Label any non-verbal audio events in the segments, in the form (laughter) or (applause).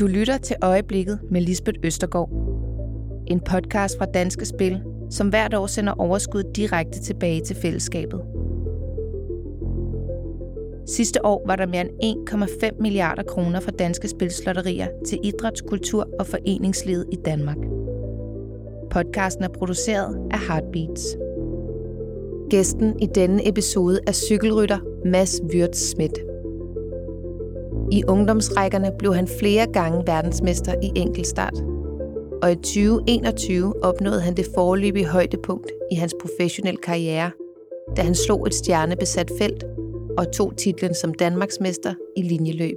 Du lytter til Øjeblikket med Lisbeth Østergaard. En podcast fra Danske Spil, som hvert år sender overskud direkte tilbage til fællesskabet. Sidste år var der mere end 1,5 milliarder kroner fra Danske Spils lotterier til idræts-, kultur- og foreningslivet i Danmark. Podcasten er produceret af Heartbeats. Gæsten i denne episode er cykelrytter Mads Wirtz Schmidt. I ungdomsrækkerne blev han flere gange verdensmester i enkeltstart. Og i 2021 opnåede han det forløbige højdepunkt i hans professionelle karriere, da han slog et stjernebesat felt og tog titlen som Danmarksmester i linjeløb.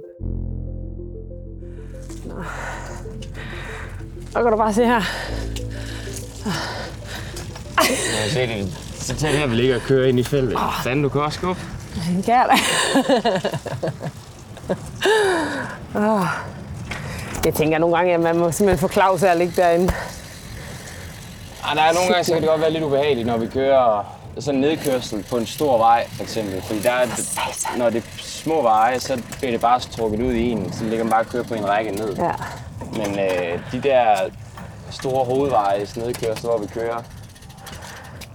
Nu. kan du bare se her. Ja, se det. Så tag det her, vi ligger og kører ind i feltet. Oh. Sanden, du kan også skubbe. Det kan jeg da oh. Jeg tænker nogle gange, at man må simpelthen få Claus af at ligge derinde. Ah, nej, nogle gange så kan det godt være lidt ubehageligt, når vi kører sådan en nedkørsel på en stor vej, for eksempel. Fordi der er, altså. når det er små veje, så bliver det bare trukket ud i en. Så ligger man bare og kører på en række ned. Ja. Men øh, de der store hovedveje, sådan nedkørsel, hvor vi kører...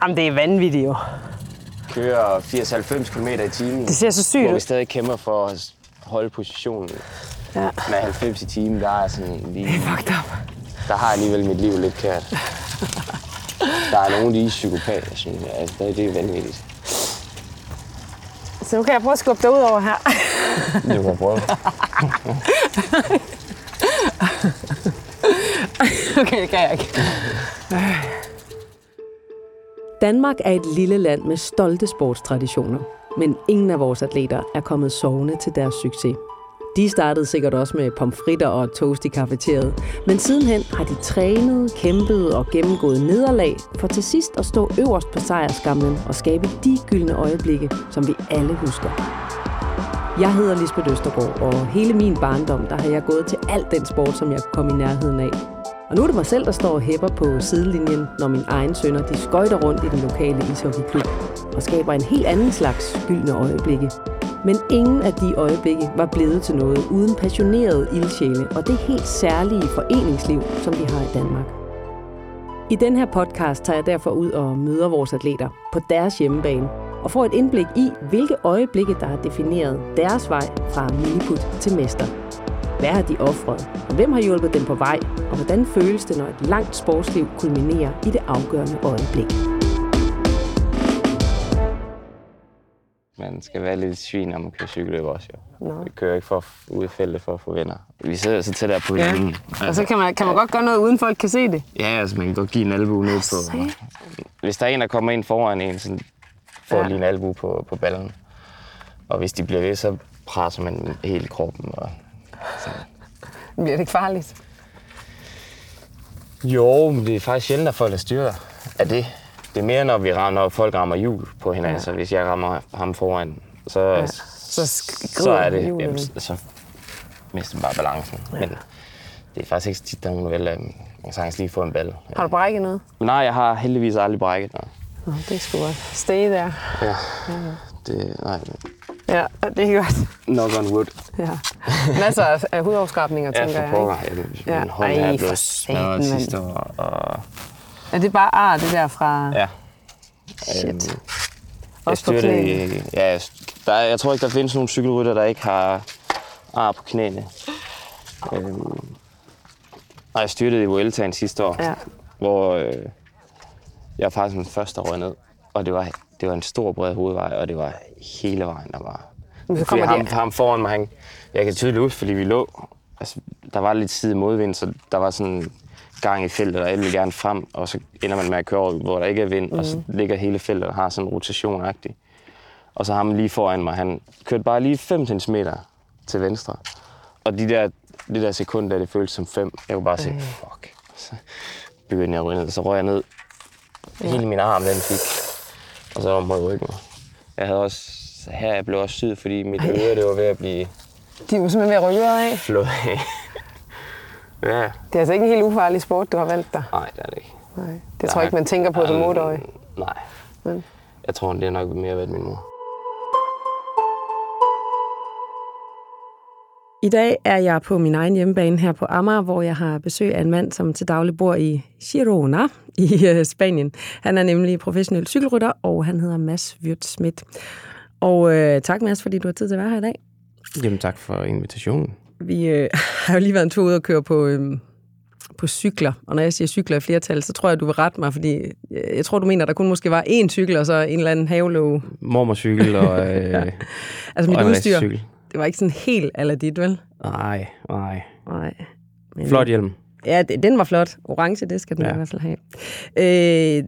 Jamen, det er vanvittigt jo. Kører 80-90 km i timen. Det ser så sygt ud. Hvor vi stadig kæmper for holde positionen ja. med 90 i timen, der er sådan lige... Det er fucked up. Der har alligevel mit liv lidt kært. (laughs) der er nogle af de psykopater, synes jeg. Altså, det, det er vanvittigt. Så nu kan jeg prøve at skubbe dig ud over her. (laughs) det kan prøve. (laughs) okay, det kan jeg ikke. Danmark er et lille land med stolte sportstraditioner. Men ingen af vores atleter er kommet sovende til deres succes. De startede sikkert også med pomfritter og toast i kafeteriet, men sidenhen har de trænet, kæmpet og gennemgået nederlag, for til sidst at stå øverst på sejrskamlen og skabe de gyldne øjeblikke, som vi alle husker. Jeg hedder Lisbeth Østergaard, og hele min barndom, der har jeg gået til al den sport, som jeg kom i nærheden af. Og nu er det mig selv, der står og hæpper på sidelinjen, når mine egne sønner de skøjter rundt i den lokale ishockeyklub og skaber en helt anden slags gyldne øjeblikke. Men ingen af de øjeblikke var blevet til noget uden passionerede ildsjæle og det helt særlige foreningsliv, som vi har i Danmark. I den her podcast tager jeg derfor ud og møder vores atleter på deres hjemmebane og får et indblik i, hvilke øjeblikke, der har defineret deres vej fra miniput til mester. Hvad har de offret? Og hvem har hjulpet dem på vej? Og hvordan føles det, når et langt sportsliv kulminerer i det afgørende øjeblik? Man skal være lidt svin, når man kører cykelløb også, jo. No. Vi kører ikke for at udfælde for at få venner. Vi sidder så tæt der på hinanden. Ja. Altså, og så kan man, kan man godt gøre noget, uden folk kan se det? Ja, altså man kan godt give en albu ned på... Hvis der er en, der kommer ind foran en, så får ja. lige en albu på, på ballen. Og hvis de bliver ved, så presser man hele kroppen. Og så. Bliver det farligt? Jo, men det er faktisk sjældent, at folk er styret af det. Det er mere, når, vi rammer, når folk rammer hjul på hinanden. Ja. Så hvis jeg rammer ham foran, så, ja. så, så er det... Jamen, så mister man bare balancen. Ja. Men det er faktisk ikke så tit, der er nogen sagtens lige få en ball. Har du brækket noget? Nej, jeg har heldigvis aldrig brækket noget. Nå, det er sgu godt. Stay der. Ja. ja det, nej. Ja, det er godt. Knock on wood. Ja. Masser af, af hudafskrabninger, ja, tænker jeg. Ikke? Ja, det, ja. min Ej, er blevet smadret sidste år. Og... Ja, det er bare ar, det der fra... Ja. Shit. Øhm, Også på knæene. Ja, der, jeg tror ikke, der findes nogen cykelrytter, der ikke har ar på knæene. Øhm, og jeg styrtede i Vueltaen sidste år, ja. hvor øh, jeg faktisk den første, der ned. Og det var det var en stor bred hovedvej, og det var hele vejen, der var... Fordi ham, det? ham foran mig, han, jeg kan tydeligt huske, fordi vi lå, altså, der var lidt side modvind, så der var sådan gang i feltet, og alle vil gerne frem, og så ender man med at køre hvor der ikke er vind, mm. og så mhm. ligger hele feltet og har sådan en rotation -agtig. Og så ham lige foran mig, han kørte bare lige 5 cm til venstre. Og de der, det der sekund, der det føltes som 5, jeg kunne bare sige, mm. fuck. Så begyndte jeg at ryge ned, så røg jeg ned. Hele min arm, den fik og så om på ryggen. Jeg havde også, her jeg blev også syd, fordi mit Ej. øre, det var ved at blive... De var simpelthen ved at rykke af? Flået af. ja. Det er altså ikke en helt ufarlig sport, du har valgt dig. Nej, det er det ikke. Nej. Det der tror jeg ikke, man tænker på som 8 Nej. Men. Jeg tror, det er nok mere været min mor. I dag er jeg på min egen hjemmebane her på Amager, hvor jeg har besøg af en mand, som til daglig bor i Girona i øh, Spanien. Han er nemlig professionel cykelrytter, og han hedder Mads Wirt Schmidt. Og øh, tak Mads, fordi du har tid til at være her i dag. Jamen tak for invitationen. Vi øh, (laughs) har jo lige været en tur ud og køre på, øh, på cykler, og når jeg siger cykler i flertal, så tror jeg, du vil rette mig, fordi øh, jeg tror, du mener, at der kun måske var én cykel, og så en eller anden havelåg. Mormorcykel og, øh, ja. (laughs) Altså mit og udstyr, racercykel. Det var ikke sådan helt ala dit, vel? Nej, nej. Nej. Men, Flot hjelm. Ja, den var flot. Orange, det skal den ja. I hvert fald have. Øh,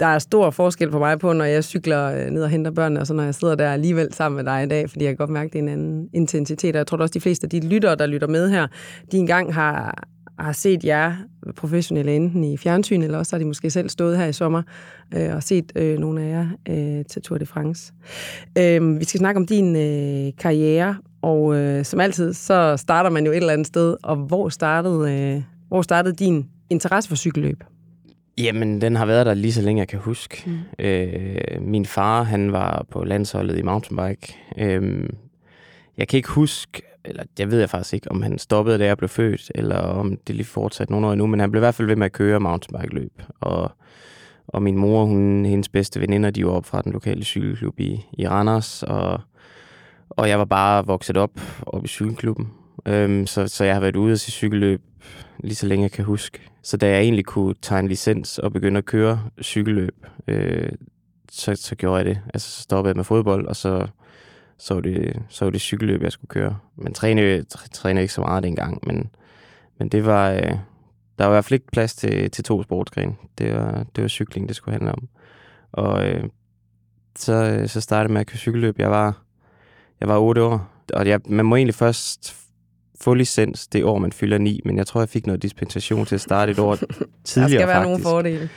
der er stor forskel på mig på, når jeg cykler øh, ned og henter børnene, og så når jeg sidder der alligevel sammen med dig i dag, fordi jeg kan godt mærke, det er en anden intensitet. Og jeg tror også, de fleste af de lyttere, der lytter med her, de engang har, har set jer professionelle enten i fjernsyn, eller også har de måske selv stået her i sommer øh, og set øh, nogle af jer øh, til Tour de France. Øh, vi skal snakke om din øh, karriere, og øh, som altid, så starter man jo et eller andet sted. Og hvor startede, øh, hvor startede din interesse for cykelløb? Jamen, den har været der lige så længe, jeg kan huske. Mm. Øh, min far, han var på landsholdet i mountainbike. Øh, jeg kan ikke huske, eller jeg ved jeg faktisk ikke, om han stoppede, da jeg blev født, eller om det lige fortsat nogle år endnu, men han blev i hvert fald ved med at køre mountainbike-løb. Og, og min mor, hun, hendes bedste veninder, de var op fra den lokale cykelklub i, i Randers, og, og jeg var bare vokset op op i cykelklubben. Øhm, så, så jeg har været ude og se cykelløb lige så længe jeg kan huske. Så da jeg egentlig kunne tage en licens og begynde at køre cykelløb, øh, så, så gjorde jeg det. Altså så stoppede jeg med fodbold, og så, så, var det, så var det cykelløb, jeg skulle køre. Men trænede, tr- trænede ikke så meget dengang, men, men det var, øh, der var i hvert fald ikke plads til, til to sportsgrene. Det var, det var cykling, det skulle handle om. Og øh, så, så startede jeg med at køre cykelløb. Jeg var, jeg var 8 år, og jeg, man må egentlig først få licens det år, man fylder 9, men jeg tror, jeg fik noget dispensation til at starte et år (laughs) Der tidligere skal være faktisk. nogle fordele.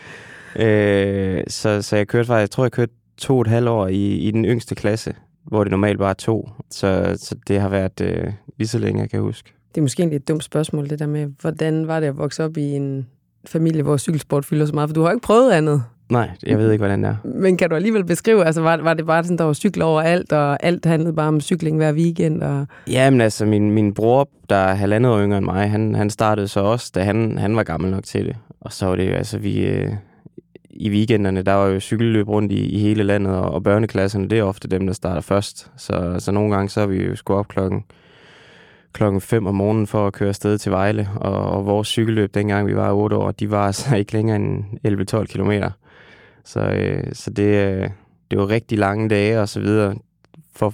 Øh, så, så jeg kørte faktisk, jeg tror, jeg kørte to og et halvt år i, i den yngste klasse, hvor det normalt bare er to. Så, så det har været øh, lige så længe, jeg kan huske. Det er måske egentlig et dumt spørgsmål, det der med, hvordan var det at vokse op i en familie, hvor cykelsport fylder så meget? For du har jo ikke prøvet andet. Nej, jeg ved ikke, hvordan det er. Men kan du alligevel beskrive, altså var, var det bare sådan, der var cykler over alt, og alt handlede bare om cykling hver weekend? Og... Jamen altså, min, min bror, der er halvandet år yngre end mig, han, han startede så også, da han, han var gammel nok til det. Og så var det jo, altså vi... I weekenderne, der var jo cykelløb rundt i, i hele landet, og, og børneklasserne, det er ofte dem, der starter først. Så, så nogle gange, så er vi jo sgu op klokken, klokken 5 om morgenen for at køre afsted til Vejle, og, og vores cykelløb, dengang vi var 8 år, de var altså ikke længere end 11-12 kilometer. Så, øh, så det, øh, det var rigtig lange dage og så videre for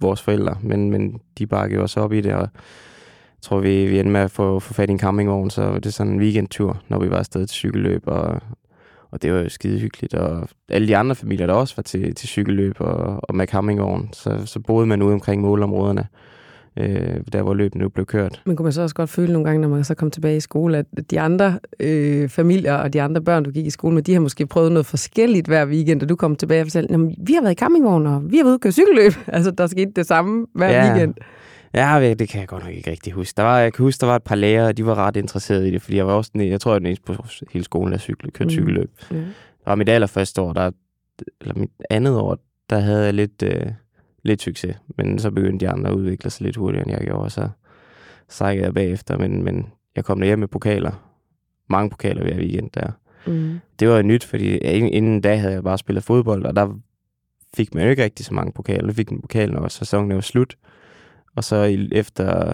vores forældre, men, men de bakkede os op i det, og jeg tror, vi, vi endte med at få, få fat i en campingvogn, så var det sådan en weekendtur, når vi var afsted til cykelløb, og, og det var jo skide hyggeligt, og alle de andre familier, der også var til, til cykelløb og, og med campingvogn, så, så boede man ude omkring målområderne, øh, der hvor løbene nu blev kørt. Men kunne man så også godt føle nogle gange, når man så kom tilbage i skole, at de andre øh, familier og de andre børn, du gik i skole med, de har måske prøvet noget forskelligt hver weekend, og du kom tilbage og fortalte, "Jamen, vi har været i campingvogn, og vi har været ude og køre cykelløb. (laughs) altså, der skete det samme hver Ja. weekend. Ja, det kan jeg godt nok ikke rigtig huske. Der var, jeg kan huske, der var et par lærere, de var ret interesserede i det, fordi jeg var også den, jeg tror, jeg var den eneste på hele skolen, der cyklede, kørte Mm. cykelløb. Ja. Og mit allerførste år, der, eller mit andet år, der havde jeg lidt, øh, lidt succes. Men så begyndte de andre at udvikle sig lidt hurtigere, end jeg gjorde, og så sejkede jeg bagefter. Men, men jeg kom hjem med pokaler. Mange pokaler hver weekend der. Mm. Det var nyt, fordi inden inden da havde jeg bare spillet fodbold, og der fik man jo ikke rigtig så mange pokaler. Jeg fik en pokal, når sæsonen var slut. Og så efter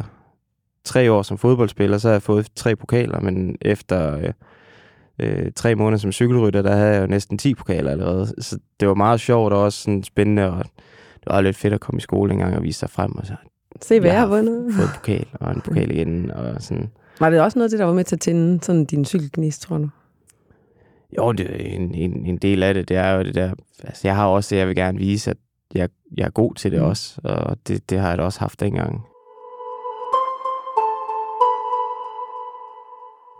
tre år som fodboldspiller, så har jeg fået tre pokaler, men efter øh, øh, tre måneder som cykelrytter, der havde jeg jo næsten 10 pokaler allerede. Så det var meget sjovt og også sådan spændende, og det var lidt fedt at komme i skole en gang og vise sig frem, og så Se, hvad Jeg har vundet. fået en pokal og en pokal igen, og sådan. Var det også noget af det, der var med til at tænde sådan din cykelgnist, tror du? Jo, det er en, en, en del af det, det er jo det der, altså jeg har også det, jeg vil gerne vise, at jeg, jeg er god til det Mm. også, og det, det har jeg da også haft dengang.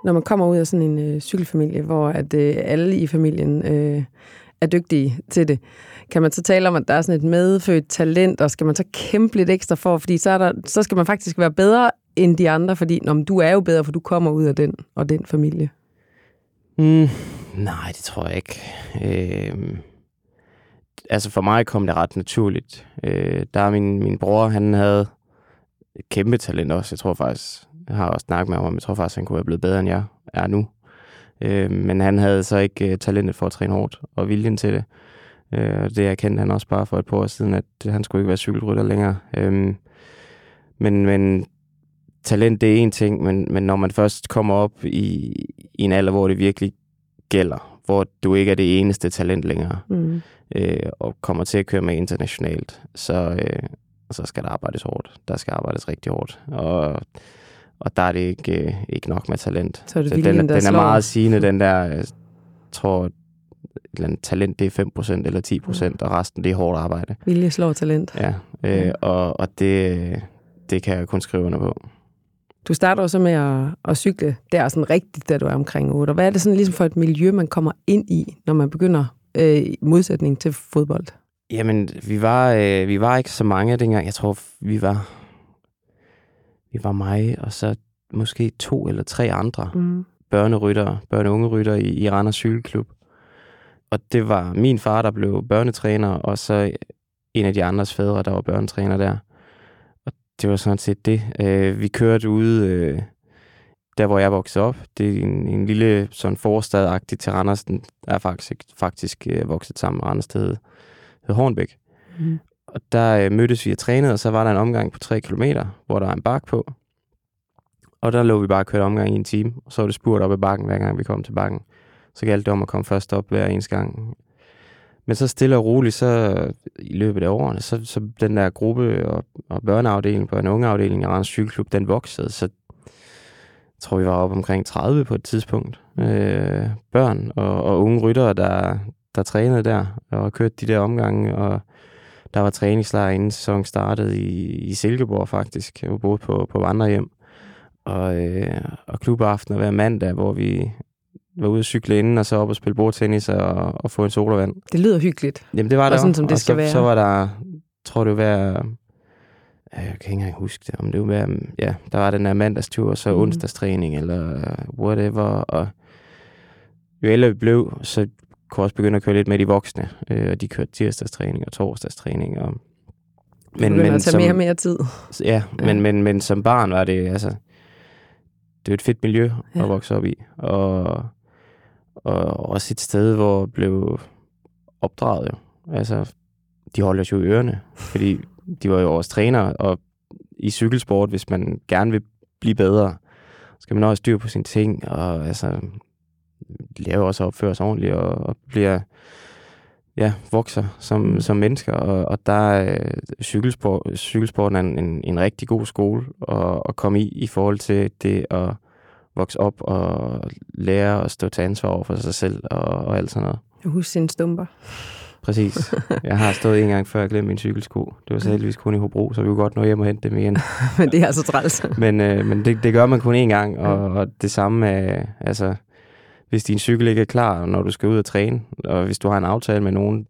Når man kommer ud af sådan en øh, cykelfamilie, hvor at øh, alle i familien øh, er dygtige til det, kan man så tale om, at der er sådan et medfødt talent, og skal man så kæmpe lidt ekstra for, fordi så, er der, så skal man faktisk være bedre end de andre, fordi nå, men du er jo bedre, for du kommer ud af den og den familie. Mm, nej, det tror jeg ikke. Øh, altså for mig kom det ret naturligt. Øh, der er min, min bror, han havde et kæmpe talent også. Jeg tror faktisk, jeg har også snakket med ham om, jeg tror faktisk, han kunne være blevet bedre, end jeg er nu. Øh, men han havde så ikke øh, talentet for at træne hårdt og viljen til det. Øh, det erkendte han også bare for et par år siden, at han skulle ikke være cykelrytter længere. Øh, men, men talent, det er en ting, men, men når man først kommer op i, i en alder, hvor det virkelig gælder, hvor du ikke er det eneste talent længere, mm. øh, og kommer til at køre med internationalt, så, øh, så skal der arbejdes hårdt. Der skal arbejdes rigtig hårdt. Og, og der er det ikke, øh, ikke nok med talent. Så er det så viljen, den, der den er slår. meget sigende, den der, jeg tror, et eller andet talent, det er 5% eller 10%, Mm. og resten, det er hårdt arbejde. Vilje slår talent. Ja, øh, Mm. og, og det, det kan jeg kun skrive under på. Du starter også med at, at cykle der sådan rigtigt, da du er omkring 8. Og hvad er det sådan ligesom for et miljø, man kommer ind i, når man begynder øh, i modsætning til fodbold? Jamen, vi var, øh, vi var ikke så mange dengang. Jeg tror, vi var, vi var mig, og så måske to eller tre andre Mm. børneryttere, børne-unge ryttere i, i Randers Cykelklub. Og det var min far, der blev børnetræner, og så en af de andres fædre, der var børnetræner der. Det var sådan set det. Øh, vi kørte ude, øh, der hvor jeg voksede op. Det er en, en lille sådan forstadagtig til Randers. Den er faktisk, faktisk øh, vokset sammen med Randers, det hed, hed Hornbæk. Mm. Og der øh, mødtes vi og trænede, og så var der en omgang på 3 km, hvor der var en bak på. Og der lå vi bare og kørte omgang i en time, og så var det spurt op ad bakken, hver gang vi kom til bakken. Så galt det om at komme først op hver eneste gang. Men så stille og roligt, så i løbet af årene, så, så den der gruppe og, og børneafdeling på en ungeafdeling i Randers Cykelklub, den voksede. Så jeg tror, vi var op omkring 30 på et tidspunkt. Øh, børn og, og unge ryttere, der, der trænede der og kørte de der omgange. Og der var træningslejr inden sæsonen startede i, i Silkeborg faktisk. Jeg boede på, på vandrehjem. Og, øh, og klubaftener hver mandag, hvor vi var ude at cykle inden, og så op og spille bordtennis og, og få en sodavand. Det lyder hyggeligt. Jamen, det var Og der sådan, som det og skal så, være. Så var der, tror det var hver, jeg kan ikke engang huske det, om det var hver, ja, der var den der mandagstur, og så Mhm. onsdagstræning, eller whatever, og jo ældre vi blev, så kunne også begynde at køre lidt med de voksne, øh, og de kørte tirsdagstræning og torsdagstræning, og Men, men at tage mere og mere tid. Ja, Ja. Men, men, men som barn var det, altså, det er et fedt miljø Ja. at vokse op i. Og, og også et sted, hvor jeg blev opdraget jo. Altså, de holdt os jo i ørerne, fordi de var jo vores trænere, og i cykelsport, hvis man gerne vil blive bedre, skal man også styr på sine ting, og altså, lave også opføre sig ordentligt, og, og bliver, ja, vokser som, mm. som mennesker, og, og der er øh, cykelsport, cykelsporten er en, en, en rigtig god skole at, at komme i, i forhold til det at vokse op og lære at stå til ansvar over for sig selv og, og alt sådan noget. Husker sine stumper. Præcis. (laughs) Jeg har stået en gang før, jeg glemte min cykelsko. Det var så heldigvis kun i Hobro, så vi kunne godt nå hjem og hente dem igen. (laughs) Men det er altså træls. (laughs) Men, øh, men det, det gør man kun én gang, og, og det samme med, altså, hvis din cykel ikke er klar, når du skal ud og træne, og hvis du har en aftale med nogen,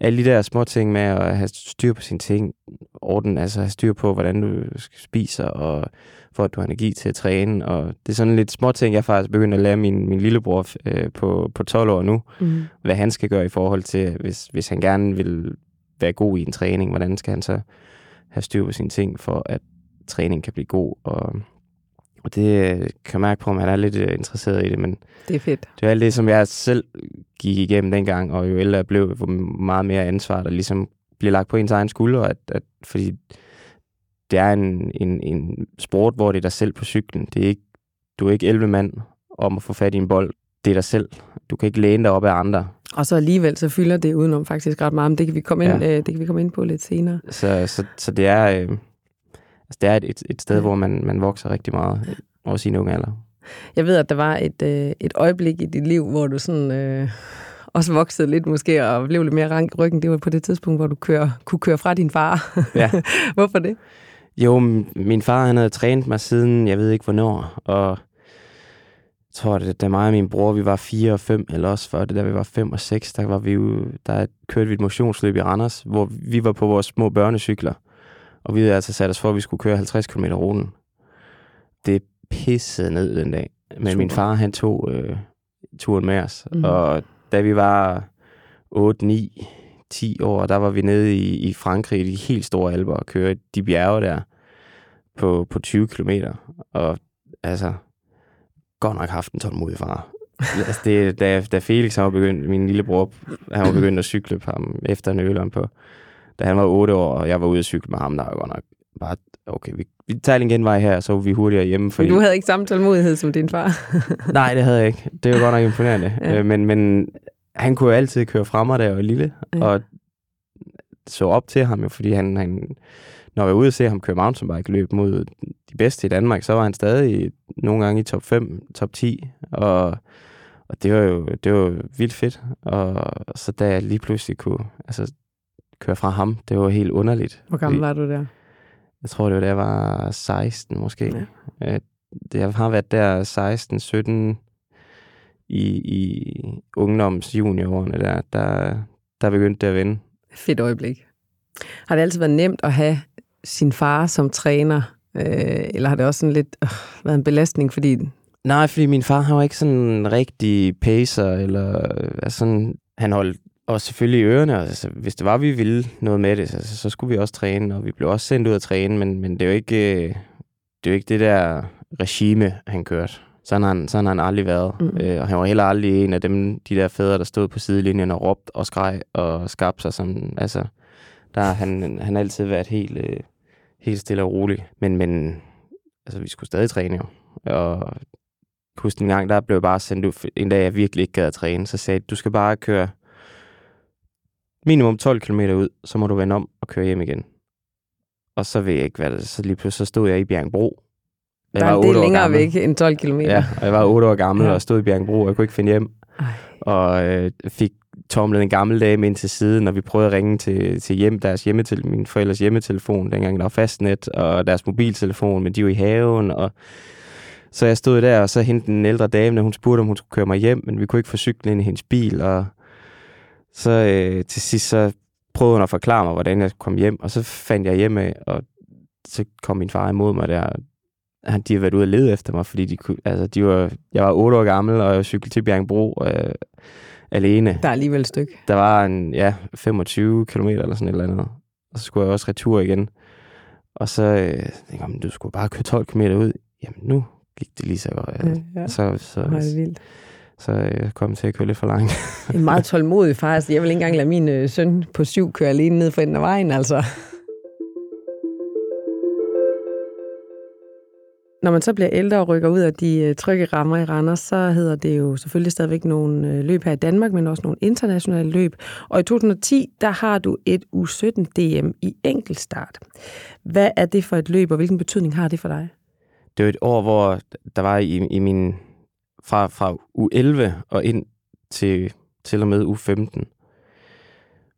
alle de der små ting med at have styr på sine ting, orden, altså have styr på, hvordan du spiser, og for at du har energi til at træne, og det er sådan lidt små ting, jeg faktisk begyndt at lære min, min lillebror øh, på, på 12 år nu, Mm. hvad han skal gøre i forhold til, hvis, hvis han gerne vil være god i en træning, hvordan skal han så have styr på sine ting, for at træning kan blive god. Og, og det øh, kan jeg mærke på, at han er lidt øh, interesseret i det, men Det er fedt. det er alt det, som jeg selv gik igennem dengang, og jo ældre jeg blev, hvor meget mere ansvar, der ligesom bliver lagt på ens egen skulder, at, at, fordi det er en, en, en sport, hvor det er dig selv på cyklen. Det er ikke, du er ikke 11 mand om at få fat i en bold. Det er dig selv. Du kan ikke læne dig op af andre. Og så alligevel, så fylder det udenom faktisk ret meget, men det kan vi komme ind, Ja. øh, det kan vi komme ind på lidt senere. Så, så, så det er, øh, altså det er et, et, sted, Ja. hvor man, man vokser rigtig meget, også i en ung alder. Jeg ved, at der var et, øh, et øjeblik i dit liv, hvor du sådan øh, også voksede lidt måske, og blev lidt mere rank i ryggen. Det var på det tidspunkt, hvor du kører, kunne køre fra din far. Ja. (laughs) Hvorfor det? Jo, min far han havde trænet mig siden, jeg ved ikke hvornår, og jeg tror, det, da mig og min bror, vi var 4 og 5, eller også før det, da vi var 5 og 6, der, var vi jo, der kørte vi et motionsløb i Randers, hvor vi var på vores små børnecykler, og vi havde altså sat os for, at vi skulle køre 50 km ruten. Det pissede ned den dag, men Super. min far, han tog øh, turen med os, mm. og da vi var 8, 9, 10 år, der var vi nede i, i Frankrig, i de helt store alber, og køre de bjerge der, på, på 20 km. Og altså, godt nok haft en tålmodig far. altså det, da, da Felix han var begyndt, min lillebror, han var begyndt at cykle på ham efter en øl på, da han var 8 år, og jeg var ude at cykle med ham, der var godt nok bare, okay, vi, vi tager en genvej her, så vi hurtigere hjemme. Fordi... du havde ikke samme tålmodighed som din far? Nej, det havde jeg ikke. Det var godt nok imponerende. ja. Øh, men, men han kunne jo altid køre frem da jeg var lille, ja. og så op til ham, fordi han, han, når jeg var ude og se ham køre mountainbike løb mod de bedste i Danmark, så var han stadig nogle gange i top 5, top 10, og, og det var jo det var vildt fedt. Og så da jeg lige pludselig kunne altså, køre fra ham, det var helt underligt. Hvor gammel var du der? Jeg tror, det var da jeg var 16 måske. Ja. Jeg har været der 16, 17 i, i ungdoms juniorårene der, der, der begyndte det at vende. Fedt øjeblik. Har det altid været nemt at have sin far som træner? Øh, eller har det også sådan lidt øh, været en belastning, fordi... Nej, fordi min far han var ikke sådan en rigtig pacer, eller altså sådan, han holdt og selvfølgelig i ørerne. Altså, hvis det var, vi ville noget med det, så, så skulle vi også træne, og vi blev også sendt ud at træne, men, men det er jo ikke, øh, det, er jo ikke det der regime, han kørte. Sådan har han, sådan har han aldrig været. Mm. Øh, og han var heller aldrig en af dem, de der fædre, der stod på sidelinjen og råbte og skreg og skabte sig. Som, altså, der har han, han altid været helt, øh, helt stille og rolig. Men, men altså, vi skulle stadig træne jo. Og husk en gang, der blev jeg bare sendt ud, en dag jeg virkelig ikke gad at træne, så sagde du skal bare køre minimum 12 km ud, så må du vende om og køre hjem igen. Og så ved jeg ikke, hvad det Så lige pludselig så stod jeg i Bjergbro. Jeg der er det længere væk end 12 km. Ja, og jeg var 8 år gammel ja. og stod i Bjergbro, og jeg kunne ikke finde hjem. Ej. Og øh, fik tomlet en gammel dame ind til siden, når vi prøvede at ringe til, til hjem, deres hjemmetel, min forældres hjemmetelefon, dengang der var fastnet, og deres mobiltelefon, men de var i haven, og så jeg stod der, og så hentede en ældre dame, og hun spurgte, om hun skulle køre mig hjem, men vi kunne ikke få cyklen ind i hendes bil, og så øh, til sidst så prøvede hun at forklare mig, hvordan jeg kom hjem, og så fandt jeg hjem af, og så kom min far imod mig der. Han, de har været ude og lede efter mig, fordi de kunne, altså, de var, jeg var otte år gammel, og jeg cyklede til Bjergbro øh, alene. Der er alligevel et stykke. Der var en, ja, 25 km eller sådan et eller andet. Og så skulle jeg også retur igen. Og så øh, tænkte jeg, du skulle bare køre 12 km ud. Jamen nu gik det lige så godt. Ja. ja. Så, så, det er vildt så jeg kom til at køre lidt for langt. en meget tålmodig far. Altså, jeg vil ikke engang lade min øh, søn på syv køre alene ned for enden af vejen, altså. Når man så bliver ældre og rykker ud af de øh, trygge rammer i Randers, så hedder det jo selvfølgelig stadigvæk nogle øh, løb her i Danmark, men også nogle internationale løb. Og i 2010, der har du et U17 DM i enkeltstart. Hvad er det for et løb, og hvilken betydning har det for dig? Det er et år, hvor der var i, i min fra, fra U11 og ind til, til og med U15,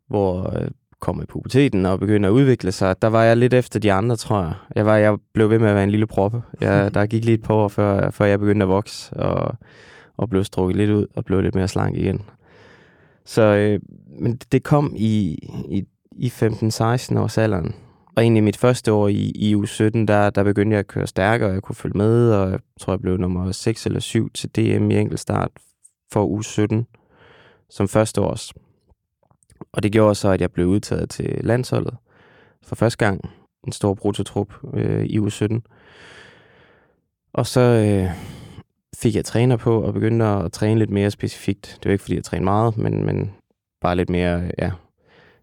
hvor øh, kom i puberteten og begyndte at udvikle sig, der var jeg lidt efter de andre, tror jeg. Jeg, var, jeg blev ved med at være en lille proppe. Jeg, (laughs) der gik lige et par år, før, før jeg begyndte at vokse, og, og blev strukket lidt ud og blev lidt mere slank igen. Så, øh, men det kom i, i, i 15-16 års alderen, og egentlig mit første år i, i U17, der, der begyndte jeg at køre stærkere, og jeg kunne følge med, og jeg tror, jeg blev nummer 6 eller 7 til DM i enkeltstart for U17 som første års. Og det gjorde så, at jeg blev udtaget til landsholdet for første gang. En stor prototrup øh, i U17. Og så øh, fik jeg træner på og begyndte at træne lidt mere specifikt. Det var ikke, fordi jeg trænede meget, men, men bare lidt mere ja,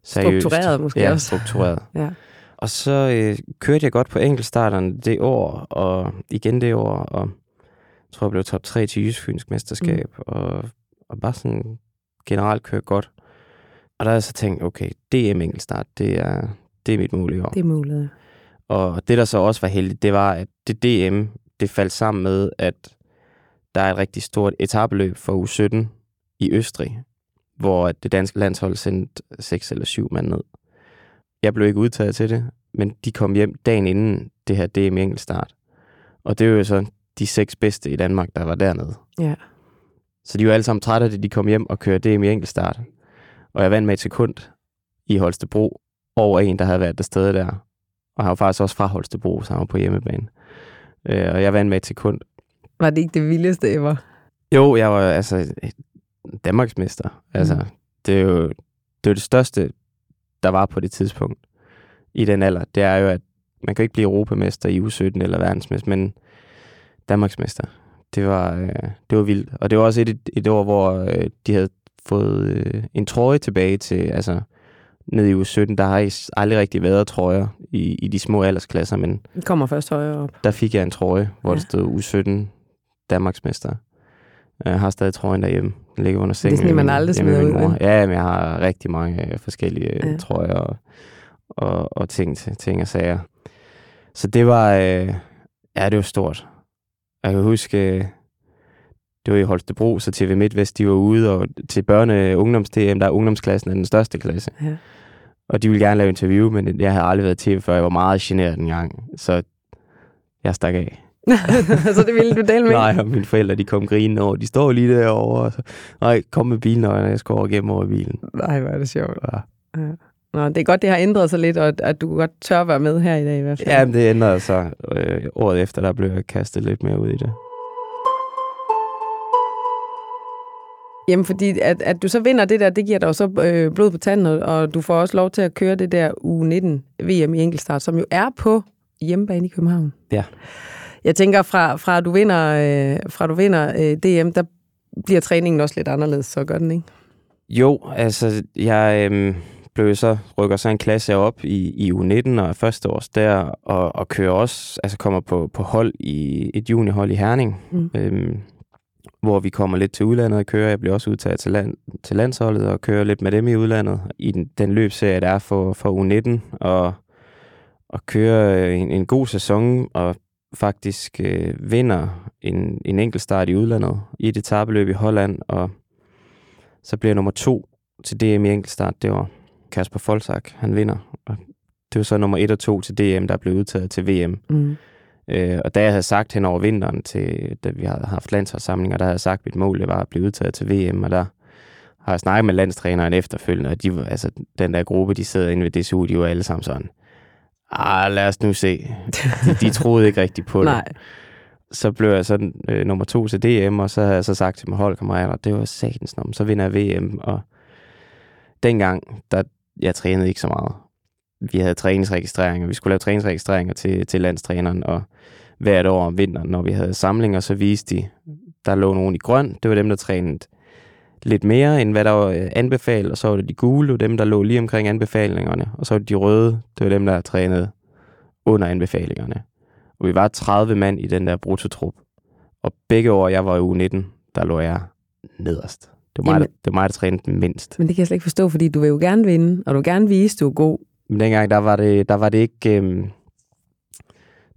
seriøst. Struktureret måske ja, også. struktureret. (laughs) ja. Og så øh, kørte jeg godt på enkeltstarterne det år, og igen det år, og jeg tror, jeg blev top 3 til Jysk Fynsk Mesterskab, mm. og, og bare sådan generelt kørte godt. Og der har jeg så tænkt, okay, DM enkeltstart, det er, det er mit mål i år. Det er muligt. Og det, der så også var heldigt, det var, at det DM, det faldt sammen med, at der er et rigtig stort etabeløb for U17 i Østrig, hvor det danske landshold sendte seks eller syv mand ned. Jeg blev ikke udtaget til det, men de kom hjem dagen inden det her DM enkeltstart. Og det var jo så de seks bedste i Danmark, der var dernede. Ja. Så de var alle sammen trætte af det, de kom hjem og kørte DM i enkeltstart. Og jeg vandt med et sekund i Holstebro over en, der havde været der sted der. Og han var faktisk også fra Holstebro, så han var på hjemmebane. Øh, og jeg vandt med et sekund. Var det ikke det vildeste ever? Jo, jeg var altså Danmarksmester. Altså, mm. det er jo det, er det største der var på det tidspunkt i den alder, det er jo, at man kan ikke blive europamester i U17 eller verdensmester, men Danmarksmester. Det var, øh, det var vildt. Og det var også et, et år, hvor øh, de havde fået øh, en trøje tilbage til, altså nede i U17, der har I aldrig rigtig været trøjer i, i de små aldersklasser, men Den kommer først højere op. der fik jeg en trøje, hvor Ja. der stod U17 Danmarksmester. Jeg har stadig trøjen derhjemme. Den ligger under sengen. sådan en, man hjemme- aldrig smider ud, mor. Ja, men jeg har rigtig mange øh, forskellige Ja. ja. trøjer og, og, og ting, til- ting og sager. Så det var, øh, ja, det var stort. Jeg kan huske, øh, det var i Holstebro, så TV MidtVest, de var ude, og til børne- og ungdoms-DM, der er ungdomsklassen er den største klasse. Ja. Og de ville gerne lave interview, men jeg havde aldrig været tv før. Jeg var meget generet en gang, så jeg stak af. (laughs) så det ville du dele med? Nej, og mine forældre, de kom grinende over. De står lige derovre. Og så, Nej, kom med bilen, og jeg skal over gennem over bilen. Nej, hvor er det sjovt. Ja. Nå, det er godt, det har ændret sig lidt, og at- du godt tør være med her i dag i hvert fald. Ja, det ændrede sig. Øh, året efter, der blev jeg kastet lidt mere ud i det. Jamen, fordi at, at du så vinder det der, det giver dig jo så øh, blod på tanden, og, du får også lov til at køre det der U19 VM i enkeltstart, som jo er på hjemmebane i København. Ja. Jeg tænker, fra, fra du vinder, øh, fra du vinder øh, DM, der bliver træningen også lidt anderledes, så gør den, ikke? Jo, altså, jeg øhm, blev så, rykker så en klasse op i, i U19 og første års der, og, og kører også, altså kommer på, på hold i et juniorhold i Herning, Mm. øhm, hvor vi kommer lidt til udlandet og kører. Jeg bliver også udtaget til, land, til landsholdet og kører lidt med dem i udlandet i den, den løbserie, der er for, for U19, og, og kører øh, en, en god sæson, og faktisk øh, vinder en, en enkelt start i udlandet i et etabeløb i Holland, og så bliver jeg nummer to til DM i enkeltstart det år. Kasper Folsak, han vinder. Og det var så nummer et og to til DM, der blev udtaget til VM. Mm. Øh, og da jeg havde sagt hen over vinteren, til, da vi havde haft landsholdssamlinger, der havde jeg sagt, at mit mål det var at blive udtaget til VM, og der har jeg snakket med landstræneren efterfølgende, og de, altså, den der gruppe, de sidder inde ved DSU, de var alle sammen sådan, ah, lad os nu se. De, de troede ikke rigtigt på (laughs) det. Nej. Så blev jeg så øh, nummer to til DM, og så havde jeg så sagt til mine holdkammerater, det var satans om, så vinder jeg VM, og dengang, der, jeg trænede ikke så meget. Vi havde træningsregistreringer, vi skulle lave træningsregistreringer til, til landstræneren, og hvert år om vinteren, når vi havde samlinger, så viste de, der lå nogen i grøn, det var dem, der trænede lidt mere, end hvad der var øh, anbefalet, og så var det de gule, det var dem, der lå lige omkring anbefalingerne, og så var det de røde, det var dem, der trænede under anbefalingerne. Og vi var 30 mand i den der brutotrup, og begge år, jeg var i uge 19, der lå jeg nederst. Det var, mig, Jamen- der, det var mig, der trænede mindst. Men det kan jeg slet ikke forstå, fordi du vil jo gerne vinde, og du vil gerne vise, du er god. Men dengang, der var det, der var det ikke... Øhm,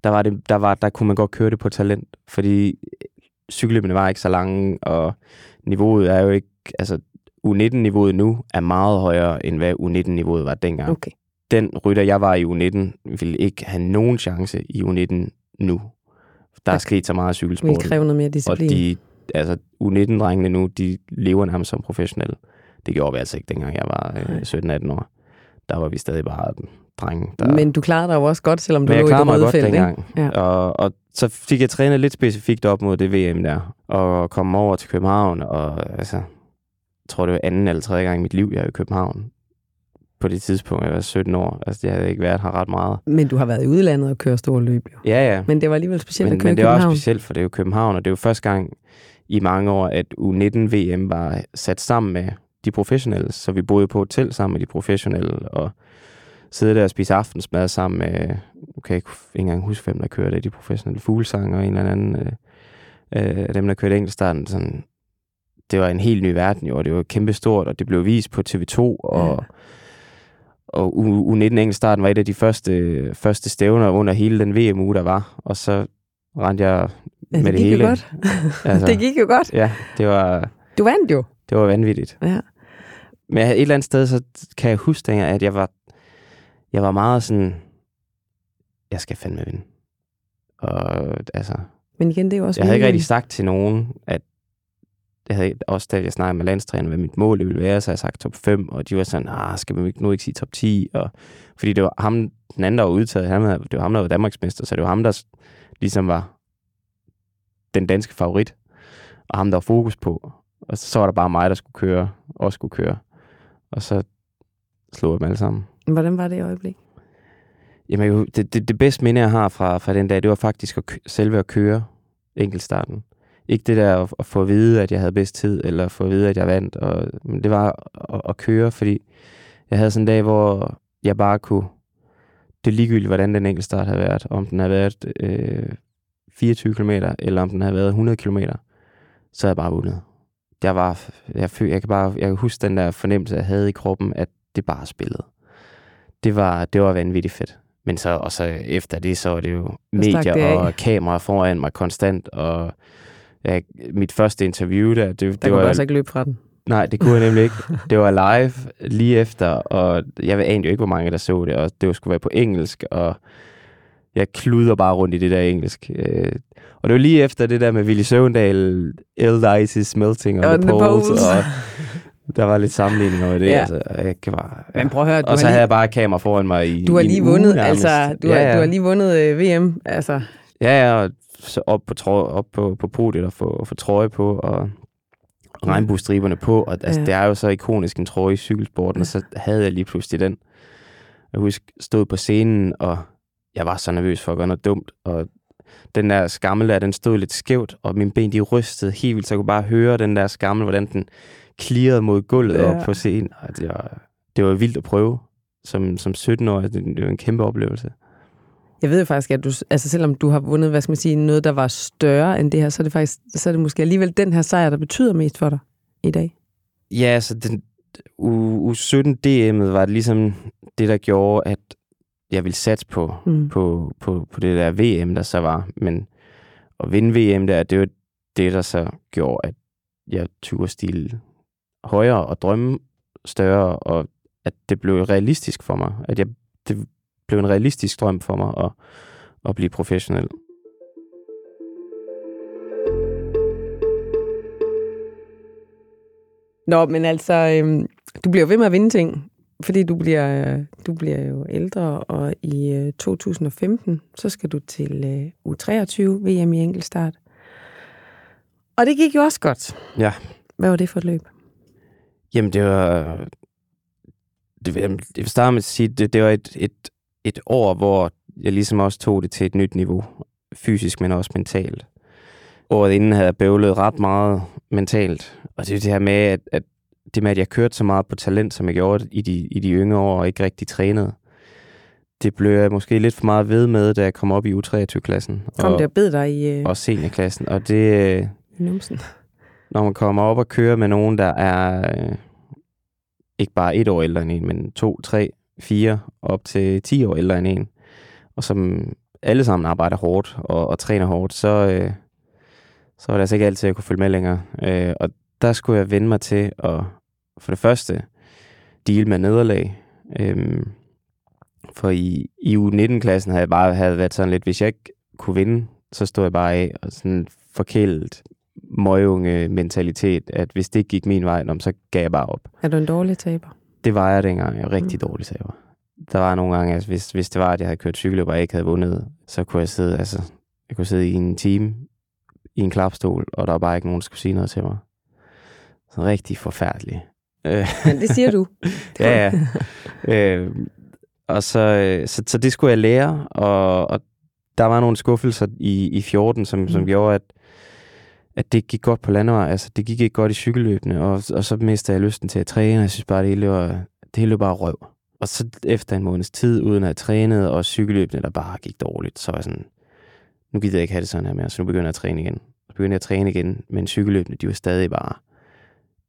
der, var det, der, var, der kunne man godt køre det på talent, fordi cykelløbene var ikke så lange, og niveauet er jo ikke... Altså, U19-niveauet nu er meget højere, end hvad U19-niveauet var dengang. Okay. Den rytter, jeg var i U19, ville ikke have nogen chance i U19 nu. Der er Okay. sket så meget af Det cykelsporten. kræve noget mere Og disciplin. de, altså U19-drengene nu, de lever nærmest som professionelle. Det gjorde vi altså ikke, dengang jeg var øh, 17-18 år. Der var vi stadig bare drenge. Der... Men du klarede dig jo også godt, selvom du lå i det røde godt felt, ikke? Ja. Og, og så fik jeg trænet lidt specifikt op mod det VM der. Og kom over til København, og altså, jeg tror det var anden eller tredje gang i mit liv, jeg er i København. På det tidspunkt, jeg var 17 år. Altså, jeg havde ikke været her ret meget. Men du har været i udlandet og kørt store løb, jo. Ja, ja. Men det var alligevel specielt men, at køre men det er også specielt, for det er jo København, og det er jo første gang i mange år, at U19-VM var sat sammen med de professionelle. Så vi boede på hotel sammen med de professionelle, og sidde der og spise aftensmad sammen med, nu kan jeg ikke engang huske, hvem der kørte de professionelle fuglesanger og en eller anden øh, øh, dem, der kørte enkeltstarten. Sådan, det var en helt ny verden, jo, og det var kæmpe stort, og det blev vist på TV2, og, Ja. og U- U19 enkeltstarten var et af de første, første stævner under hele den VM-uge, der var, og så rendte jeg Ja, med det det hele. jo godt. Altså, (laughs) det gik jo godt. Ja, det var, Du vandt jo. Det var vanvittigt. Ja. Men et eller andet sted, så kan jeg huske, dengang, at jeg var, jeg var meget sådan, jeg skal fandme vinde. Og altså, Men igen, det er jo også jeg havde ikke rigtig sagt til nogen, at jeg havde også da jeg snakkede med landstræner, hvad mit mål ville være, så jeg sagt top 5, og de var sådan, ah, skal ikke- nu ikke sige top 10? Og, fordi det var ham, den anden, der var udtaget, han, havde- det var ham, der var Danmarksmester, så det var ham, der ligesom var den danske favorit, og ham, der var fokus på. Og så var der bare mig, der skulle køre, også skulle køre. Og så slog jeg dem alle sammen. Hvordan var det i øjeblik? Jamen, det, det, det bedste minde, jeg har fra, fra den dag, det var faktisk at kø- selve at køre enkeltstarten. Ikke det der at, at få at vide, at jeg havde bedst tid, eller få at vide, at jeg vandt. Og, men det var at, at køre, fordi jeg havde sådan en dag, hvor jeg bare kunne... Det er ligegyldigt, hvordan den enkeltstart havde været. Om den havde været øh, 24 km, eller om den havde været 100 km, så havde jeg bare vundet. Jeg var, jeg, føl, jeg kan bare, jeg kan huske den der fornemmelse, jeg havde i kroppen, at det bare spillede. Det var, det var vanvittigt fedt. Men så, og så efter det, så var det jo det medier af. og kameraer foran mig konstant, og ja, mit første interview der, det, Der det var, du altså ikke løbe fra den. Nej, det kunne jeg nemlig ikke. (laughs) Det var live lige efter, og jeg anede jo ikke, hvor mange der så det, og det skulle være på engelsk, og jeg kluder bare rundt i det der engelsk. Øh, Og det var lige efter det der med Willy Søvendal, Eld Ice is melting on On the poles, og der var lidt sammenligning over det. Ja. Ja. Altså, jeg kan bare, ja. Men prøv at høre, du Og så har havde lige, jeg bare kamera foran mig i du har lige uge vundet, nærmest. altså, du, ja, har, ja. du har lige vundet øh, VM, altså. Ja, ja, og så op på, trøje, op på, på podiet og få, få trøje på, og regnbuestriberne på. Og altså, Ja. ja. det er jo så ikonisk en trøje i cykelsporten, og så havde jeg lige pludselig den. Jeg husker, stod på scenen, og jeg var så nervøs for at gøre noget dumt, og den der skammel der, den stod lidt skævt, og mine ben, de rystede helt vildt, så jeg kunne bare høre den der skammel, hvordan den klirrede mod gulvet Ja. op på scenen. Og det var, det var vildt at prøve som, som 17-årig. Det, det var en kæmpe oplevelse. Jeg ved jo faktisk, at du, altså selvom du har vundet, hvad skal man sige, noget, der var større end det her, så er det faktisk, så er det måske alligevel den her sejr, der betyder mest for dig i dag. Ja, altså den, u, U17 DM'et var ligesom det, der gjorde, at jeg ville satse på, Mm. på, på, på det der VM, der så var. Men at vinde VM der, det var det, der så gjorde, at jeg turde stille højere og drømme større, og at det blev realistisk for mig. At jeg, det blev en realistisk drøm for mig at, at blive professionel. Nå, men altså, øhm, du bliver ved med at vinde ting, fordi du bliver, øh, du bliver jo ældre, og i øh, 2015, så skal du til øh, U23 VM i enkeltstart. Og det gik jo også godt. Ja. Hvad var det for et løb? Jamen, det var... Det, jeg vil starte med at sige, det, det var et, et, et år, hvor jeg ligesom også tog det til et nyt niveau. Fysisk, men også mentalt. Året inden havde jeg bøvlet ret meget mentalt. Og det er det her med, at, at det med, at jeg kørte så meget på talent, som jeg gjorde i de, i de yngre år, og ikke rigtig trænede, det blev jeg måske lidt for meget ved med, da jeg kom op i U23-klassen. Kom og, det og bed dig i, øh, og seniorklassen. Og det, øh, numsen? (laughs) når man kommer op og kører med nogen, der er øh, ikke bare et år ældre end en, men to, tre, fire, op til 10 år ældre end en, og som alle sammen arbejder hårdt og, og træner hårdt, så, øh, så var det altså ikke altid, at jeg kunne følge med længere. Øh, og der skulle jeg vende mig til at for det første deal med nederlag. Øh, for i, i U19-klassen havde jeg bare havde været sådan lidt, hvis jeg ikke kunne vinde, så stod jeg bare af og sådan forkælet møgunge mentalitet, at hvis det ikke gik min vej, så gav jeg bare op. Er du en dårlig taber? Det var jeg dengang. Jeg var rigtig dårlig taber. Der var nogle gange, altså, hvis, hvis det var, at jeg havde kørt cykel, og jeg ikke havde vundet, så kunne jeg sidde, altså, jeg kunne sidde i en time i en klapstol, og der var bare ikke nogen, der skulle sige noget til mig. Så rigtig forfærdeligt. Men det siger du. (laughs) ja, ja. øh, og så, øh, så, så det skulle jeg lære, og, og der var nogle skuffelser i, i 14, som, som Mm. gjorde, at, at det gik godt på landevej. Altså, det gik ikke godt i cykelløbene, og, og så mistede jeg lysten til at træne. Jeg synes bare, det hele var, det hele var bare røv. Og så efter en måneds tid, uden at have trænet, og cykelløbene, der bare gik dårligt, så var jeg sådan, nu gider jeg ikke have det sådan her mere, så nu begynder jeg at træne igen. Så begyndte jeg at træne igen, men cykelløbene, de var stadig bare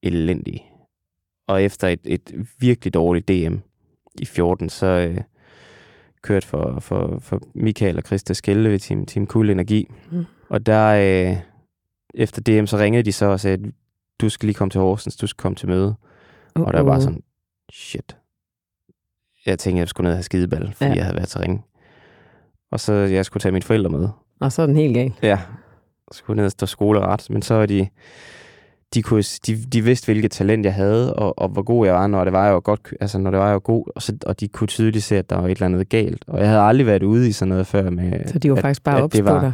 elendige. Og efter et, et virkelig dårligt DM i 14, så øh, kørte for, for, for Michael og Christa Skelde ved Team, Team Cool Energi. Mm. Og der, øh, efter DM, så ringede de så og sagde, du skal lige komme til Horsens, du skal komme til møde. Uh-oh. Og der var sådan, shit. Jeg tænkte, jeg skulle ned og have skideball, fordi Ja. jeg havde været så ringe. Og så jeg skulle tage mine forældre med. Og så er den helt gal. Ja, skulle ned og stå skoleret, men så var de, de, kunne, de, de vidste, hvilket talent jeg havde, og, og hvor god jeg var, når det var jeg var godt, altså når det var jeg var god, og, så, og de kunne tydeligt se, at der var et eller andet galt. Og jeg havde aldrig været ude i sådan noget før med, Så de var at, faktisk bare at ops det var, dig.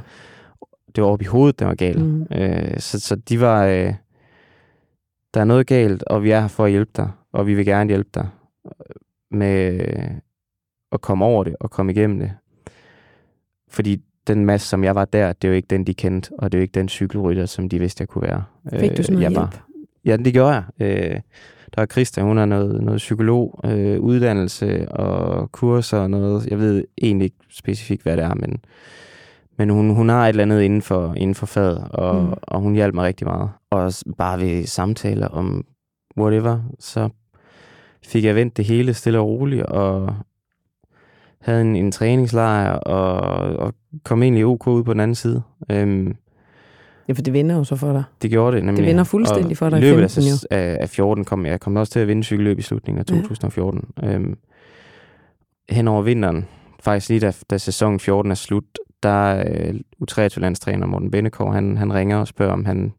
det var oppe i hovedet, der var galt. Mm. Mm. Øh, så, så de var, øh, der er noget galt, og vi er her for at hjælpe dig, og vi vil gerne hjælpe dig med øh, at komme over det og komme igennem det. Fordi den masse, som jeg var der, det er jo ikke den, de kendte, og det er jo ikke den cykelrytter, som de vidste, jeg kunne være. Fik du sådan noget jeg hjælp? Var, ja, det gjorde jeg. Øh, der er Christa, hun har noget, noget psykolog, øh, uddannelse og kurser og noget. Jeg ved egentlig ikke specifikt, hvad det er, men, men hun, hun har et eller andet inden for, inden for faget, og, Mm. og hun hjalp mig rigtig meget. Og bare ved samtaler om whatever, så fik jeg vendt det hele stille og roligt, og havde en, en træningslejr, og, og kom egentlig ok ud på den anden side. Øhm, Ja, for det vinder jo så for dig. det gjorde det nemlig. Det vinder fuldstændig for dig i i løbet af, 15 jo. sæs- af, af 14 kom jeg, kom også til at vinde cykelløb i slutningen af Ja. 2014. Øhm, hen over vinteren, faktisk lige da, da sæsonen 14 er slut, der øh, U23-landstræner Morten Bennekov, han, han ringer og spørger, om, han,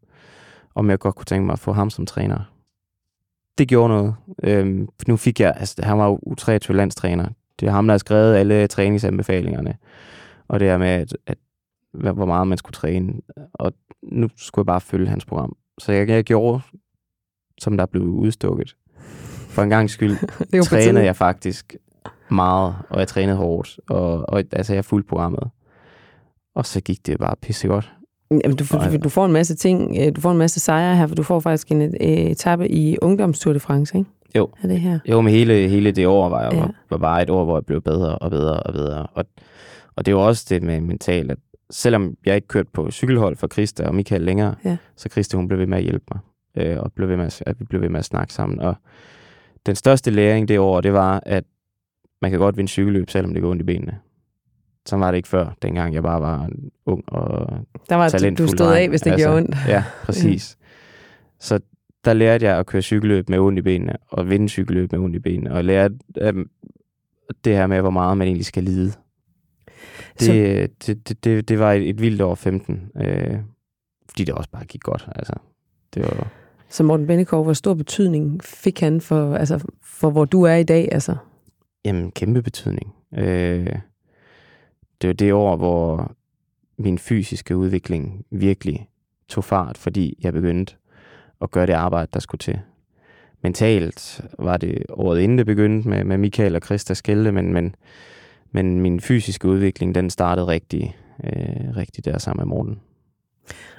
om jeg godt kunne tænke mig at få ham som træner. Det gjorde noget. Øhm, nu fik jeg, altså han var jo U23-landstræner. Det er ham, der har skrevet alle træningsanbefalingerne. Og det her med, at, at hvor meget man skulle træne. Og nu skulle jeg bare følge hans program. Så jeg, jeg gjorde, som der blev udstukket. For en gang skyld (laughs) trænede jeg faktisk meget, og jeg trænede hårdt. Og, og altså, jeg fulgte programmet. Og så gik det bare pisse godt. Jamen, du, får- du får en masse ting, øh, du får en masse sejre her, for du får faktisk en etape i Ungdomstour de France, ikke? Jo. Er det her? Jo, men hele, hele det år var, Ja. var, var bare et år, hvor jeg blev bedre og bedre og bedre. Og, og det er jo også det med mentalt, at selvom jeg ikke kørte på cykelhold for Christa og Michael længere, Ja. så Christa, hun blev ved med at hjælpe mig. Øh, og blev ved med at, at vi blev ved med at snakke sammen. Og den største læring det år, det var, at man kan godt vinde cykelløb, selvom det går ondt i benene. Sådan var det ikke før, dengang jeg bare var ung og Der var, du, du talentfuld stod af, hvis det Altså, gjorde ondt. Ja, præcis. (laughs) Så der lærte jeg at køre cykelløb med ondt i benene, og vinde cykelløb med ondt i benene, og lærte um, det her med, hvor meget man egentlig skal lide. Så- Det, det, det, det, det var et, et vildt år 15, øh, fordi det også bare gik godt. Altså, det var, Så Morten Bennekov, hvor stor betydning fik han for, altså, for hvor du er i dag? Altså? jamen, kæmpe betydning. Øh, det var det år, hvor min fysiske udvikling virkelig tog fart, fordi jeg begyndte at gøre det arbejde, der skulle til. Mentalt var det året inden det begyndte med, med Michael og Christa Skelde, men, men, men min fysiske udvikling, den startede rigtig, øh, rigtig der sammen med Morten.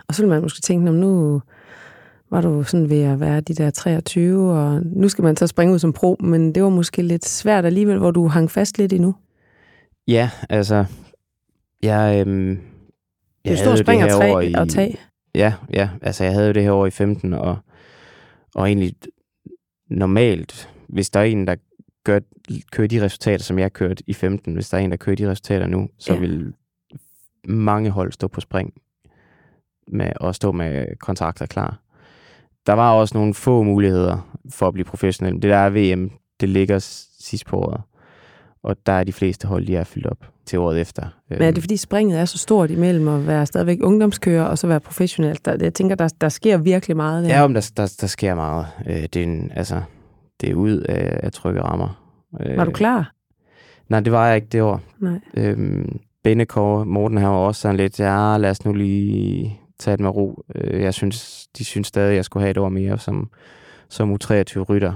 Og så vil man måske tænke, "Nå, men nu var du sådan ved at være de der 23, og nu skal man så springe ud som pro, men det var måske lidt svært alligevel, hvor du hang fast lidt endnu. Ja, altså, jeg, øhm, jeg jo stor havde jo spring det at her år tage, i- at tage. Ja, ja. Altså, jeg havde jo det her år i 15, og, og egentlig normalt, hvis der er en, der gør, kører de resultater, som jeg kørte i 15, hvis der er en, der kører de resultater nu, så Ja. vil mange hold stå på spring med at stå med kontrakter klar. Der var også nogle få muligheder for at blive professionel. Det der er VM, det ligger sidst på året. Og der er de fleste hold, de er fyldt op til året efter. Men er det fordi springet er så stort imellem at være stadigvæk ungdomskører og så være professionel? Der, jeg tænker, der, der sker virkelig meget der. Ja, om der, der, der sker meget. Øh, det, er en, altså, det er ud af, af trygge rammer. Øh, Var du klar? Nej, det var jeg ikke det år. Nej. Øhm, Bennekår, Morten her var også sådan lidt, ja, lad os nu lige tage det med ro. Øh, jeg synes, de synes stadig, at jeg skulle have et år mere som, som U23-rytter.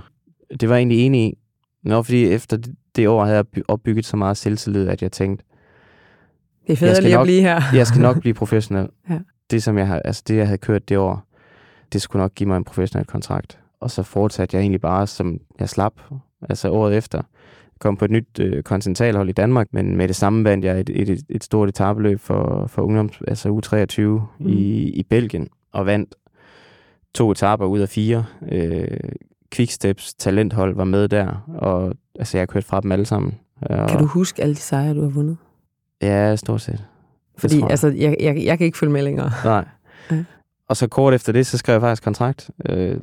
Det var jeg egentlig enig i. Nå, fordi efter det, år havde jeg by- opbygget så meget selvtillid, at jeg tænkte, Det er fedt lige at nok- blive her. (laughs) jeg skal nok blive professionel. (laughs) Ja. Det, som jeg, har, altså det, jeg havde kørt det år, det skulle nok give mig en professionel kontrakt. Og så fortsatte jeg egentlig bare, som jeg slap, altså året efter. Kom på et nyt øh, kontinentalhold i Danmark, men med det samme vandt jeg et, et, et, et stort etabeløb for, for ungdoms, altså U23 Mm. mm. i, i Belgien, og vandt to etaper ud af fire. Øh, Quicksteps talenthold var med der, og altså, jeg har kørt fra dem alle sammen. Og, Kan du huske alle de sejre, du har vundet? Ja, stort set. Fordi jeg. altså, jeg, jeg, jeg kan ikke følge med længere. Nej. Ja. Og så kort efter det, så skrev jeg faktisk kontrakt. Øh,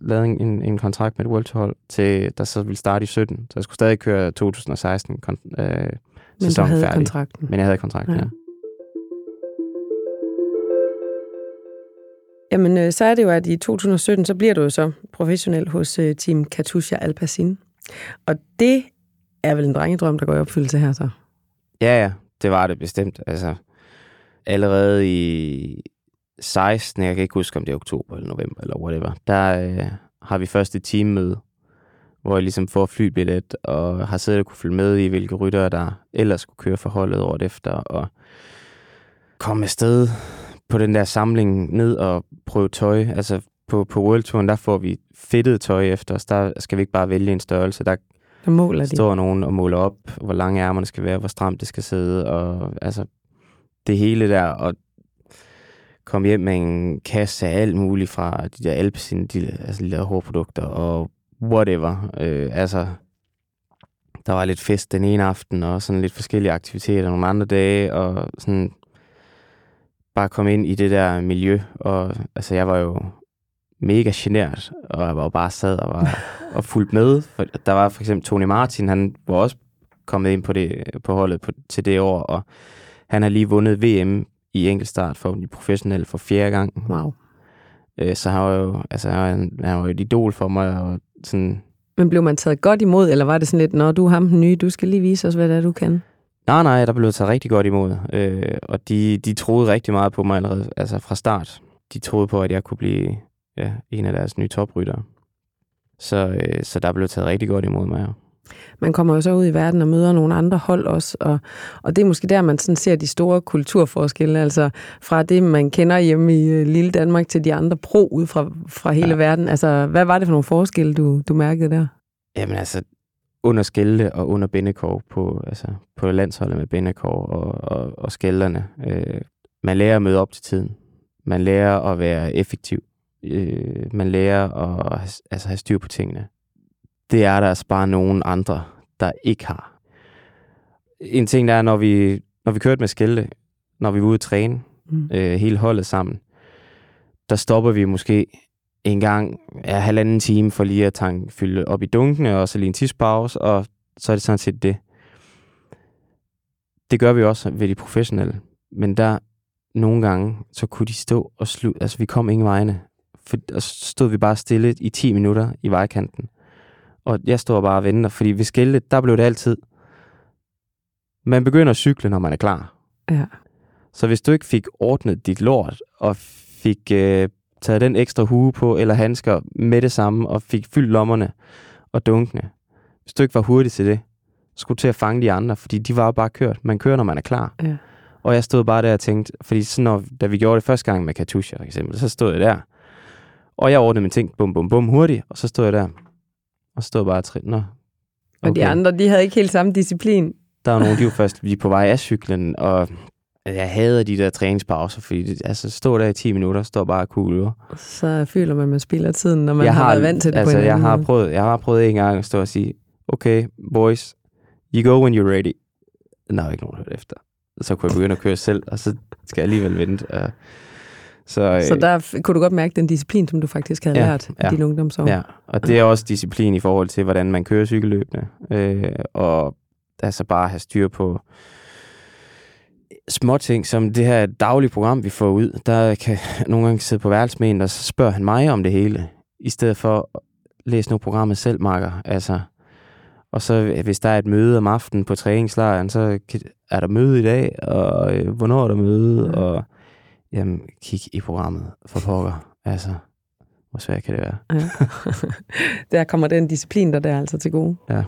lavede en, en kontrakt med et World hold, til, der så ville starte i 17. Så jeg skulle stadig køre 2016 kon- øh, sæsonen havde færdig. kontrakten. Men jeg havde kontrakten, Ja. ja. Jamen, øh, så er det jo, at i 2017, så bliver du jo så professionel hos øh, Team Katusha Alpacin. Og det er vel en drengedrøm, der går i opfyldelse her så. Ja, ja, det var det bestemt. Altså, allerede i 16, jeg kan ikke huske, om det er oktober eller november eller whatever, der øh, har vi første teammøde, hvor jeg ligesom får flybillet og har siddet og kunne følge med i, hvilke ryttere, der ellers skulle køre for holdet året efter, og komme afsted på den der samling ned og prøve tøj. Altså på, på World Touren, der får vi fedtet tøj efter os. Der skal vi ikke bare vælge en størrelse. Der Der måler de. står nogen og måler op, hvor lange ærmerne skal være, hvor stramt det skal sidde, og altså det hele der, og komme hjem med en kasse af alt muligt fra de der Alpecin, de, altså de der hårprodukter, og whatever. Øh, altså, der var lidt fest den ene aften, og sådan lidt forskellige aktiviteter nogle andre dage, og sådan bare komme ind i det der miljø, og altså jeg var jo mega genert, og jeg var jo bare sad og var og fulgt med. For der var for eksempel Tony Martin, han var også kommet ind på, det, på holdet på, til det år, og han har lige vundet VM i enkeltstart for de professionelle for fjerde gang. Wow. Øh, så han var jo, altså, han, han var jo et idol for mig, og sådan, Men blev man taget godt imod, eller var det sådan lidt, når du er ham den nye, du skal lige vise os, hvad det er, du kan? Nej, nej, der blev taget rigtig godt imod, øh, og de, de troede rigtig meget på mig allerede altså fra start. De troede på, at jeg kunne blive ja, en af deres nye topryttere. Så, øh, så der blev taget rigtig godt imod mig. Man kommer jo så ud i verden og møder nogle andre hold også, og, og det er måske der, man sådan ser de store kulturforskelle, altså fra det, man kender hjemme i øh, lille Danmark til de andre pro ud fra, fra hele ja. Ja. verden. Altså, hvad var det for nogle forskelle, du, du mærkede der? Jamen altså, under skælte og under bindekår på, altså, på landsholdet med bindekår og, og, og skælderne. Øh, man lærer at møde op til tiden. Man lærer at være effektiv. Øh, man lærer at altså, have styr på tingene. Det er der altså bare nogen andre, der ikke har. En ting der er, når vi, når vi kørte med skælte, når vi var ude at træne, Mm. øh, hele holdet sammen, der stopper vi måske en gang ja, halvanden time for lige at tanke, fylde op i dunkene, og så lige en tidspause, og så er det sådan set det. Det gør vi også ved de professionelle, men der nogle gange, så kunne de stå og slutte, altså vi kom ingen vegne, for, og så stod vi bare stille i 10 minutter i vejkanten. Og jeg står bare og venter, fordi ved skiltet, der blev det altid. Man begynder at cykle, når man er klar. Ja. Så hvis du ikke fik ordnet dit lort, og fik øh, taget den ekstra hue på, eller handsker med det samme, og fik fyldt lommerne og dunkene, hvis du ikke var hurtig til det, skulle til at fange de andre, fordi de var jo bare kørt. Man kører, når man er klar. Ja. Og jeg stod bare der og tænkte, fordi så når, da vi gjorde det første gang med Katusha for eksempel, så stod jeg der, og jeg ordnede mine ting, bum, bum, bum, hurtigt, og så stod jeg der, og så stod jeg bare og trin. Nå, Og de andre, de havde ikke helt samme disciplin. der var nogle, de var først lige på vej af cyklen, og jeg hader de der træningspauser, fordi det, altså, stå der i 10 minutter, står bare og kugler. Så føler man, at man spilder tiden, når man jeg har, været vant til det altså, på en jeg har måde. prøvet, jeg har prøvet en gang at stå og sige, okay, boys, you go when you're ready. Der er ikke nogen, der hørte efter. Så kunne jeg begynde at køre selv, og så skal jeg alligevel vente. Uh, så, øh, Så der kunne du godt mærke den disciplin, som du faktisk havde Ja, lært i ja. din ungdomsår. Ja, og det er også disciplin i forhold til, hvordan man kører cykelløbene. Øh, og altså bare have styr på små ting, som det her daglige program, vi får ud. Der kan jeg (laughs) nogle gange sidde på værelse med en, og så spørger han mig om det hele, i stedet for at læse nu programmet selv, Marker. Altså, og så hvis der er et møde om aftenen på træningslejren, så er der møde i dag, og øh, hvornår er der møde, Ja. og jamen, kig i programmet for pokker. Altså, hvor svært kan det være? Ja. (laughs) der kommer den disciplin, der der altså til gode. Ja.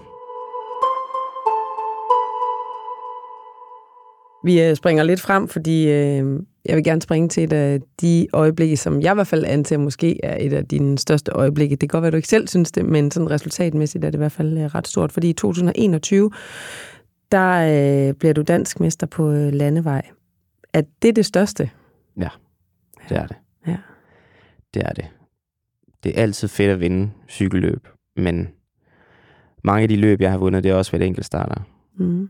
Vi øh, springer lidt frem, fordi øh, jeg vil gerne springe til et af de øjeblikke, som jeg i hvert fald antager måske er et af dine største øjeblikke. Det kan godt være, at du ikke selv synes det, men sådan resultatmæssigt er det i hvert fald øh, ret stort. Fordi i 2021, der øh, bliver du dansk mester på øh, landevej. Er det det største? Det er det. Ja. Det er det. Det er altid fedt at vinde cykelløb, men mange af de løb, jeg har vundet, det er også været enkeltstarter. Mm.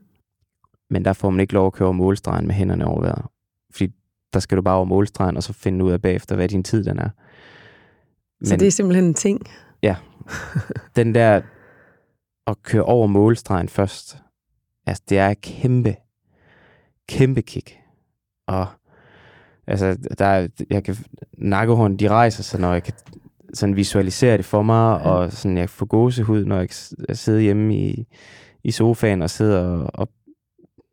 Men der får man ikke lov at køre over målstregen med hænderne over vejret. Fordi der skal du bare over målstregen, og så finde ud af bagefter, hvad din tid den er. Så det er simpelthen en ting. (laughs) den der at køre over målstregen først, altså det er kæmpe, kæmpe kick. Og altså, der er, jeg kan, nakkehånden, de rejser sig, når jeg kan sådan visualisere det for mig, Ja. og sådan, jeg får gåsehud, når jeg sidder hjemme i, i sofaen og sidder og, og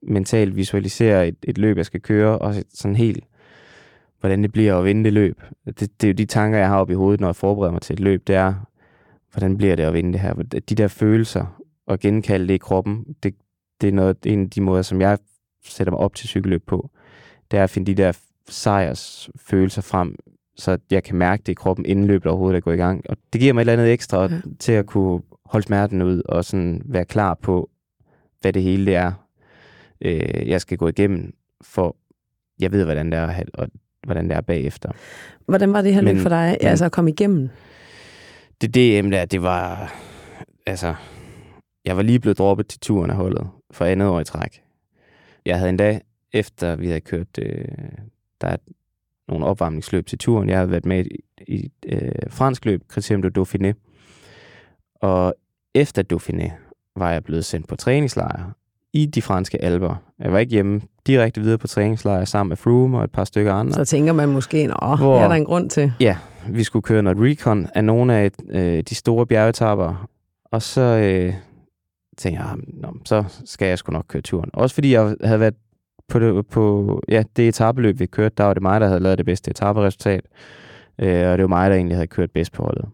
mentalt visualiserer et, et løb, jeg skal køre, og sådan helt, hvordan det bliver at vinde det løb. Det, det er jo de tanker, jeg har oppe i hovedet, når jeg forbereder mig til et løb, det er, hvordan bliver det at vinde det her? De der følelser, og genkalde det i kroppen, det, det er noget, en af de måder, som jeg sætter mig op til cykelløb på. Det er at finde de der sejrs følelser frem, så jeg kan mærke det i kroppen, inden løbet overhovedet er gået i gang. Og det giver mig et eller andet ekstra ja. til at kunne holde smerten ud, og sådan være klar på, hvad det hele det er, øh, jeg skal gå igennem, for jeg ved, hvordan det er, og hvordan det er bagefter. Hvordan var det her for dig, men, altså at komme igennem? Det DM der, det var, altså, jeg var lige blevet droppet til turen af holdet for andet år i træk. Jeg havde endda, efter vi havde kørt, øh, der er nogle opvarmningsløb til turen, jeg havde været med i, i øh, fransk løb, Criterium du Dauphiné. Og efter Dauphiné var jeg blevet sendt på træningslejr i de franske alber. Jeg var ikke hjemme direkte videre på træningslejr sammen med Froome og et par stykker andre. Så tænker man måske, at hvor, er der en grund til? Ja, vi skulle køre noget recon af nogle af øh, de store bjergetapper. Og så øh, tænkte jeg, Nå, så skal jeg sgu nok køre turen. Også fordi jeg havde været på det, på, ja, det etabeløb, vi kørte, der var det mig, der havde lavet det bedste etaperesultat. Øh, og det var mig, der egentlig havde kørt bedst på holdet.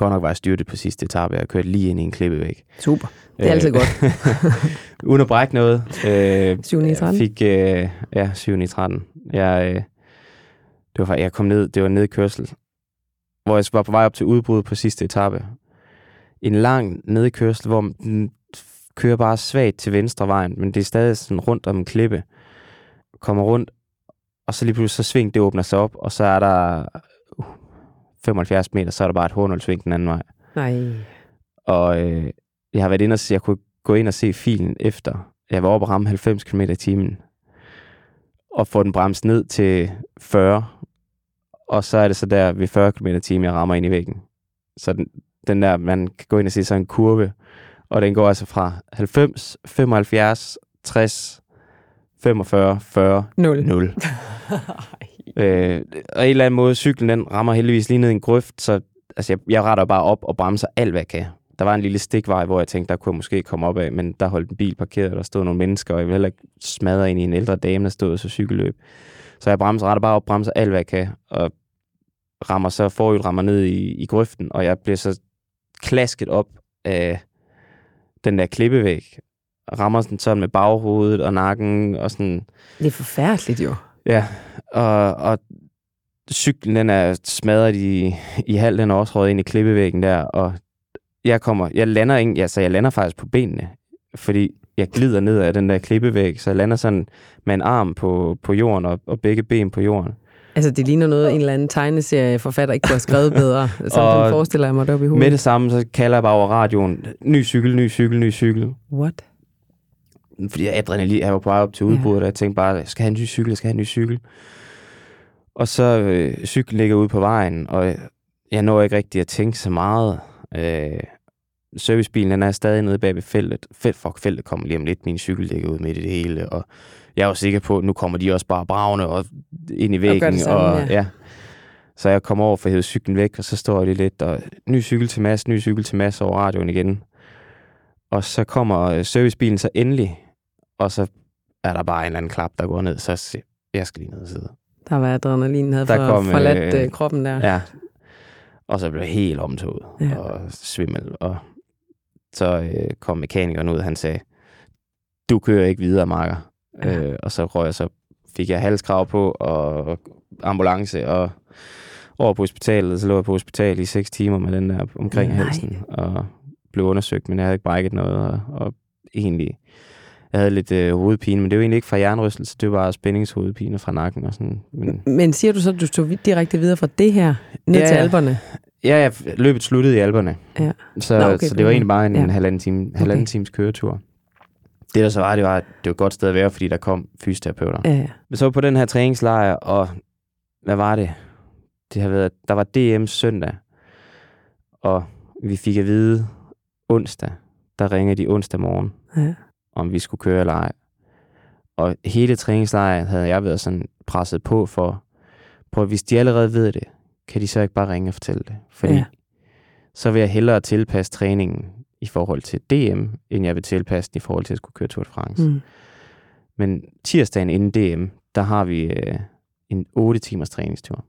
Godt nok var jeg styrtet på sidste etape. Jeg kørte lige ind i en klippevæg. Super. Det er altid godt. (laughs) Uden at brække noget. Øh, 7 i 13? Fik, øh, ja, 7 i 13. Jeg, øh, det var, jeg kom ned, det var ned i kørsel, hvor jeg var på vej op til udbrud på sidste etape. En lang nedkørsel, hvor den kører bare svagt til venstre vejen, men det er stadig sådan rundt om en klippe. Kommer rundt, og så lige pludselig så sving, det åbner sig op, og så er der 75 meter, så er der bare et hårdnålsving den anden vej. Nej. Og øh, jeg har været inde og se, jeg kunne gå ind og se filen efter. Jeg var oppe og ramme 90 km i timen. Og få den bremst ned til 40. Og så er det så der ved 40 km i timen, jeg rammer ind i væggen. Så den, den der, man kan gå ind og se sådan en kurve. Og den går altså fra 90, 75, 60, 45, 40, 0. 0 øh, og en eller anden måde, cyklen den rammer heldigvis lige ned i en grøft, så altså, jeg, jeg retter bare op og bremser alt, hvad jeg kan. Der var en lille stikvej, hvor jeg tænkte, der kunne jeg måske komme op af, men der holdt en bil parkeret, og der stod nogle mennesker, og jeg ville heller ikke smadre ind i en ældre dame, der stod så cykelløb. Så jeg bremser retter bare op, bremser alt, hvad jeg kan, og rammer så forhjul rammer ned i, i grøften, og jeg bliver så klasket op af den der klippevæg, rammer sådan, sådan med baghovedet og nakken og sådan. Det er forfærdeligt jo. Ja, og, og cyklen den er smadret i, i halv, den er også røget ind i klippevæggen der, og jeg kommer, jeg lander ikke, ja, så jeg lander faktisk på benene, fordi jeg glider ned af den der klippevæg, så jeg lander sådan med en arm på, på jorden og, og begge ben på jorden. Altså, det ligner noget, en eller anden tegneserieforfatter ikke kunne have skrevet bedre. (laughs) Sådan og forestiller jeg mig deroppe i hovedet. Med det samme, så kalder jeg bare over radioen, ny cykel, ny cykel, ny cykel. What? Fordi jeg adrenalin, jeg var på vej op til udbruddet, ja. og jeg tænkte bare, jeg skal have en ny cykel, jeg skal have en ny cykel. Og så øh, cyklen ligger ude på vejen, og jeg når ikke rigtig at tænke så meget. Øh, servicebilen den er stadig nede bag ved feltet. Felt, fuck, feltet kommer lige om lidt. Min cykel ligger ude midt i det hele. Og jeg var sikker på, at nu kommer de også bare bravende og ind i væggen. Og, samme, og ja. ja. Så jeg kommer over for at hæve cyklen væk, og så står jeg lidt, og ny cykel til Mads, ny cykel til Mads over radioen igen. Og så kommer øh, servicebilen så endelig, og så er der bare en eller anden klap, der går ned, så jeg skal lige ned og sidde. Der var adrenalin, havde der for, kom, forladt øh, kroppen der. Ja, og så blev jeg helt omtoget ja. og svimmel. Og så øh, kom mekanikeren ud, han sagde, du kører ikke videre, Marker. Ja. Øh, og så røg jeg, så fik jeg halskrav på, og ambulance, og over på hospitalet. Så lå jeg på hospitalet i seks timer med den der omkring Nej. halsen, og blev undersøgt, men jeg havde ikke brækket noget, og, og egentlig, jeg havde lidt øh, hovedpine, men det var egentlig ikke fra jernrystelse, det var bare spændingshovedpine fra nakken og sådan. Men, men siger du så, at du tog direkte videre fra det her ned ja, til alberne? Ja, ja, løbet sluttede i alberne. Ja. Så, Nå, okay, så det var egentlig bare en, ja. en halvanden, time, halvanden okay. times køretur. Det der så var, det var, det var et godt sted at være, fordi der kom fysioterapeuter. Ja, ja. Så på den her træningslejr, og hvad var det? Det har været, der var DM søndag, og vi fik at vide onsdag, der ringede de onsdag morgen, ja. Om vi skulle køre eller ej. Og hele træningslejren havde jeg været sådan presset på for, at hvis de allerede ved det, kan de så ikke bare ringe og fortælle det? Fordi ja. så vil jeg hellere tilpasse træningen i forhold til DM, end jeg vil tilpasse den i forhold til at skulle køre Tour de France. Mm. Men tirsdagen inden DM, der har vi øh, en 8 timers træningstur.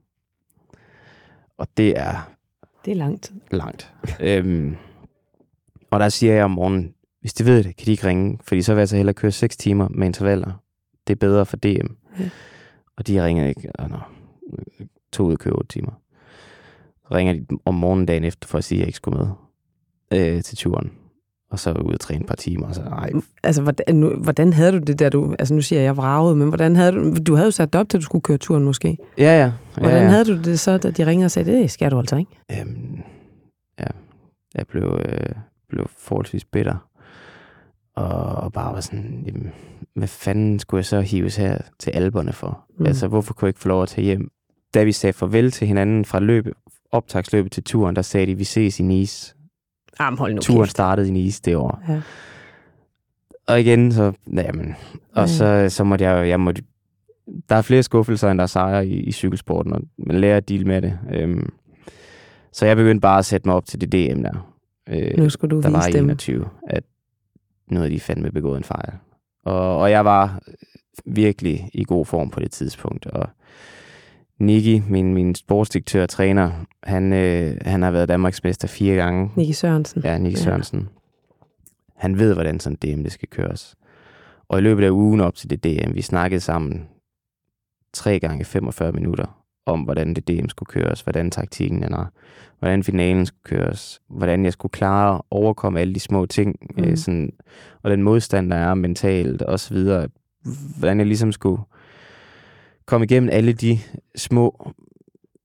Og det er Det er lang tid. langt. øhm, og der siger jeg om morgenen, hvis de ved det, kan de ikke ringe, fordi så vil jeg så hellere køre 6 timer med intervaller. Det er bedre for DM. Ja. Og de ringer ikke, og nå, to ud og køre 8 timer. Så ringer de om morgenen dagen efter for at sige, at jeg ikke skulle med øh, til turen. Og så ud og træne et par timer, og så ej, Altså, hvordan, nu, hvordan havde du det der, du... Altså, nu siger jeg, jeg vragede, men hvordan havde du... Du havde jo sat op til, at du skulle køre turen måske. ja, ja. Hvordan ja, ja. havde du det så, da de ringede og sagde, det skal du altså ikke? Øhm, ja, jeg blev, øh, blev forholdsvis bitter. Og, bare var sådan, jamen, hvad fanden skulle jeg så hives her til alberne for? Mm. Mm. Altså, hvorfor kunne jeg ikke få lov at tage hjem? Da vi sagde farvel til hinanden fra løbet, optagsløbet til turen, der sagde de, vi ses i Nice. Jamen, hold nu Turen kæft. startede i Nice det år. Ja. Og igen, så, jamen, og Ja. så, så måtte jeg, jeg måtte, der er flere skuffelser, end der er sejre i, i cykelsporten, og man lærer at deal med det. Øhm, så jeg begyndte bare at sætte mig op til det DM der. Øh, Nu skulle du der var vise dem. 21, at nu havde de fandme begået en fejl. Og, og jeg var virkelig i god form på det tidspunkt. Og Niki, min, min sportsdirektør og træner, han, øh, han har været Danmarksmester fire gange. Nicky Sørensen. Ja, Nick Ja. Sørensen. Han ved, hvordan sådan DM det skal køres. Og i løbet af ugen op til det DM, vi snakkede sammen tre gange 45 minutter om, hvordan det DM skulle køres, hvordan taktikken er, hvordan finalen skulle køres, hvordan jeg skulle klare at overkomme alle de små ting, mm. Mm. øh, sådan, og den modstand, der er mentalt og så videre. Hvordan jeg ligesom skulle komme igennem alle de små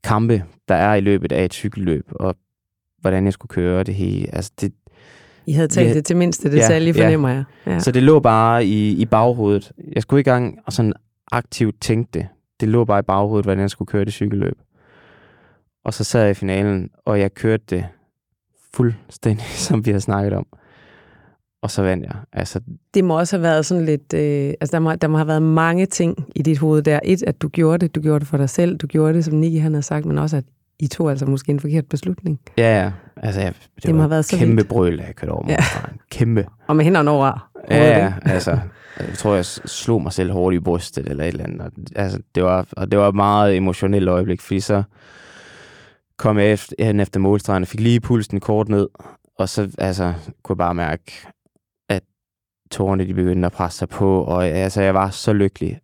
kampe, der er i løbet af et cykelløb, og hvordan jeg skulle køre det hele. Altså det, I havde talt Ja. det til mindste Ja, detalje, ja. fornemmer jeg. Ja. Så det lå bare i, i baghovedet. Jeg skulle ikke engang og sådan aktivt tænke det. Det lå bare i baghovedet, hvordan jeg skulle køre det cykelløb. Og så sad jeg i finalen, og jeg kørte det fuldstændig, (laughs) som vi har snakket om. Og så vandt jeg. Altså, Det må også have været sådan lidt... Øh, altså, der må, der må have været mange ting i dit hoved der. Et, at du gjorde det. Du gjorde det for dig selv. Du gjorde det, som Nicky han har sagt, men også, at I tog altså måske en forkert beslutning. ja, ja. Altså, jeg, det, Det må have været et så kæmpe vildt. brøl, jeg kørte over Ja. målstregen. Kæmpe. Og med hænderne over Ja, ja, altså, jeg tror, jeg slog mig selv hårdt i brystet eller et eller andet. Og, altså, det var, og det var et meget emotionelt øjeblik, fordi så kom jeg efter, hen efter målstregen og fik lige pulsen kort ned, og så altså, kunne jeg bare mærke, at tårerne de begyndte at presse sig på, og altså, jeg var så lykkelig.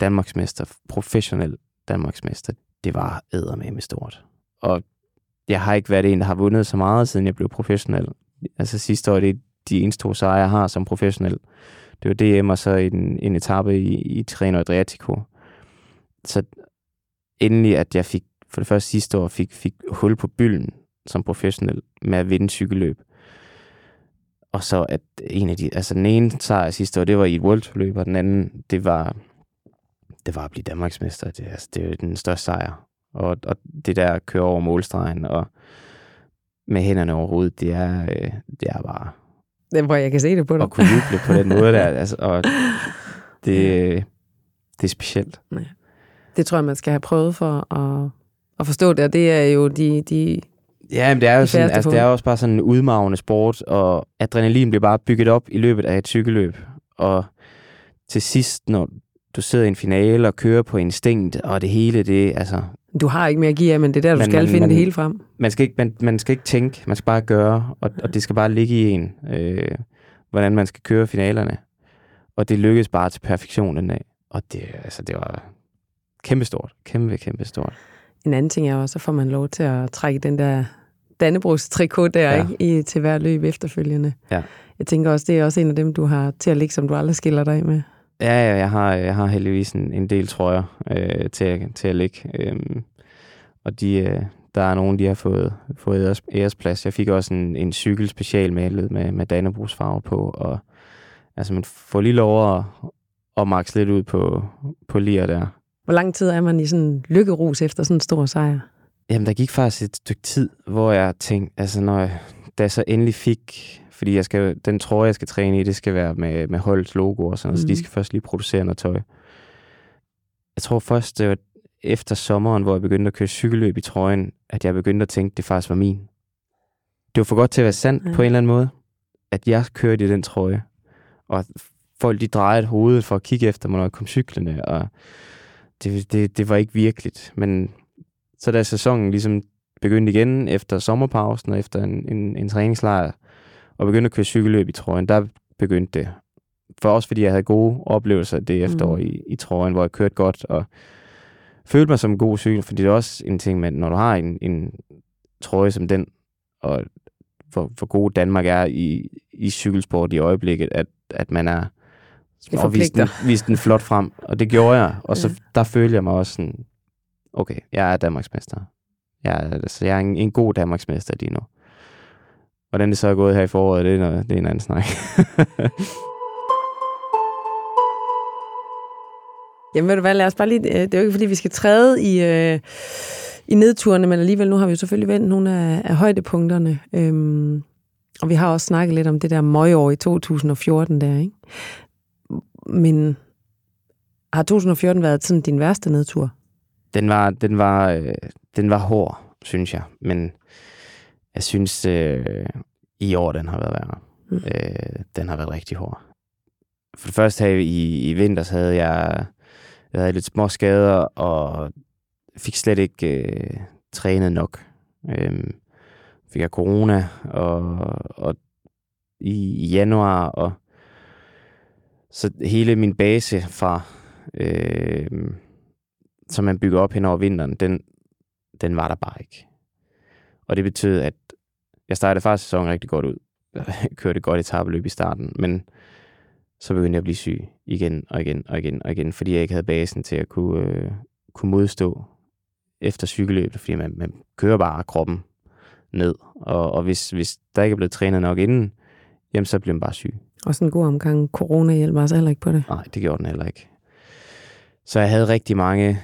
Danmarksmester, professionel Danmarksmester, det var eddermame stort. Og jeg har ikke været en, der har vundet så meget, siden jeg blev professionel. Altså sidste år, det er de eneste to sejre, jeg har som professionel. Det var DM, og så en, en etape i, i Treno Adriatico. Så endelig, at jeg fik, for det første sidste år, fik, fik hul på bylden som professionel med at vinde cykelløb. Og så at en af de, altså den ene sejr sidste år, det var i et world og den anden, det var, det var at blive Danmarksmester. Det, altså, det er den største sejr. Og, og det der at køre over målstregen og med hænderne over hovedet, det er, øh, det er bare hvor jeg kan se det på dig. at kunne juble på den måde der. Altså, og det, det er specielt. Det tror jeg, man skal have prøvet for at, at forstå det. Og det er jo de... de Ja, men det er jo sådan, altså, det er også bare sådan en udmavende sport, og adrenalin bliver bare bygget op i løbet af et cykelløb. Og til sidst, når du sidder i en finale og kører på instinkt, og det hele, det altså, du har ikke mere at give af, men det er der, du Men- skal men- finde men- det hele frem. man skal, ikke, man, man skal ikke tænke, man skal bare gøre, og, og det skal bare ligge i en, øh, hvordan man skal køre finalerne. Og det lykkedes bare til perfektion den dag. Og det, altså, det var kæmpestort. Kæmpe, kæmpe stort. En anden ting er også, så får man lov til at trække den der Dannebrugs trikot der, Ja. ikke? I, til hver løb efterfølgende. Ja. Jeg tænker også, det er også en af dem, du har til at ligge, som du aldrig skiller dig med. Ja, ja jeg, har, jeg har heldigvis en, en del trøjer øh, til, til at ligge. Øhm, og de, øh, der er nogen, de har fået, fået æres, æresplads. Jeg fik også en, en cykel specialmalet med, med Dannebrugs farver på. Og altså, man får lige lov at, at max lidt ud på, på lir der. Hvor lang tid er man i sådan en lykkerus efter sådan en stor sejr? Jamen, der gik faktisk et stykke tid, hvor jeg tænkte, altså når jeg, da jeg så endelig fik, fordi jeg skal, den trøje, jeg skal træne i, det skal være med, med holdets logo og sådan noget, mm. så de Mhm. skal først lige producere noget tøj. Jeg tror først, det var efter sommeren, hvor jeg begyndte at køre cykelløb i trøjen, at jeg begyndte at tænke, at det faktisk var min. Det var for godt til at være sandt Ja. på en eller anden måde, at jeg kørte i den trøje. Og folk, de drejede hovedet for at kigge efter mig, når jeg kom cyklende, og det, det, det var ikke virkeligt. Men så da sæsonen ligesom begyndte igen efter sommerpausen og efter en, en, en træningslejr, og begyndte at køre cykelløb i trøjen, der begyndte det. For også fordi jeg havde gode oplevelser det efterår mm. i, i trøjen, hvor jeg kørte godt, og følte mig som en god cykel, fordi det er også en ting, man, når du har en, en trøje som den, og hvor, hvor god Danmark er i, i cykelsport i øjeblikket, at, at man er og viste den, viste den flot frem, og det gjorde jeg. Og så ja. der følte jeg mig også sådan, okay, jeg er Danmarksmester. Jeg er, altså, jeg er en, en god Danmarksmester lige nu. Hvordan det så er gået her i foråret, det er, noget, det er en anden snak. (laughs) Jamen ved du hvad, lad os bare lige, øh, det er jo ikke fordi, vi skal træde i, øh, i nedturene, men alligevel nu har vi jo selvfølgelig vendt nogle af, af højdepunkterne. Øhm, og vi har også snakket lidt om det der møgår i 2014 der, ikke? Men har 2014 været sådan din værste nedtur? Den var, den var, øh, den var hård, synes jeg. Men jeg synes, øh, i år den har været værre. Mm. Øh, den har været rigtig hård. For det første her i, i vinters havde jeg, jeg havde lidt små skader, og fik slet ikke øh, trænet nok. Øh, fik jeg corona, og, og i, i januar, og så hele min base fra, øh, som man bygger op hen over vinteren, den, den var der bare ikke. Og det betød, at jeg startede faktisk sæsonen rigtig godt ud. Jeg (laughs) kørte godt i tabeløb i starten, men så begyndte jeg at blive syg igen og igen og igen og igen, fordi jeg ikke havde basen til at kunne, øh, kunne modstå efter cykelløbet, fordi man, man kører bare kroppen ned. Og, og hvis, hvis der ikke er blevet trænet nok inden, jamen så bliver man bare syg. Og sådan en god omgang corona hjælper altså heller ikke på det. Nej, det gjorde den heller ikke. Så jeg havde rigtig mange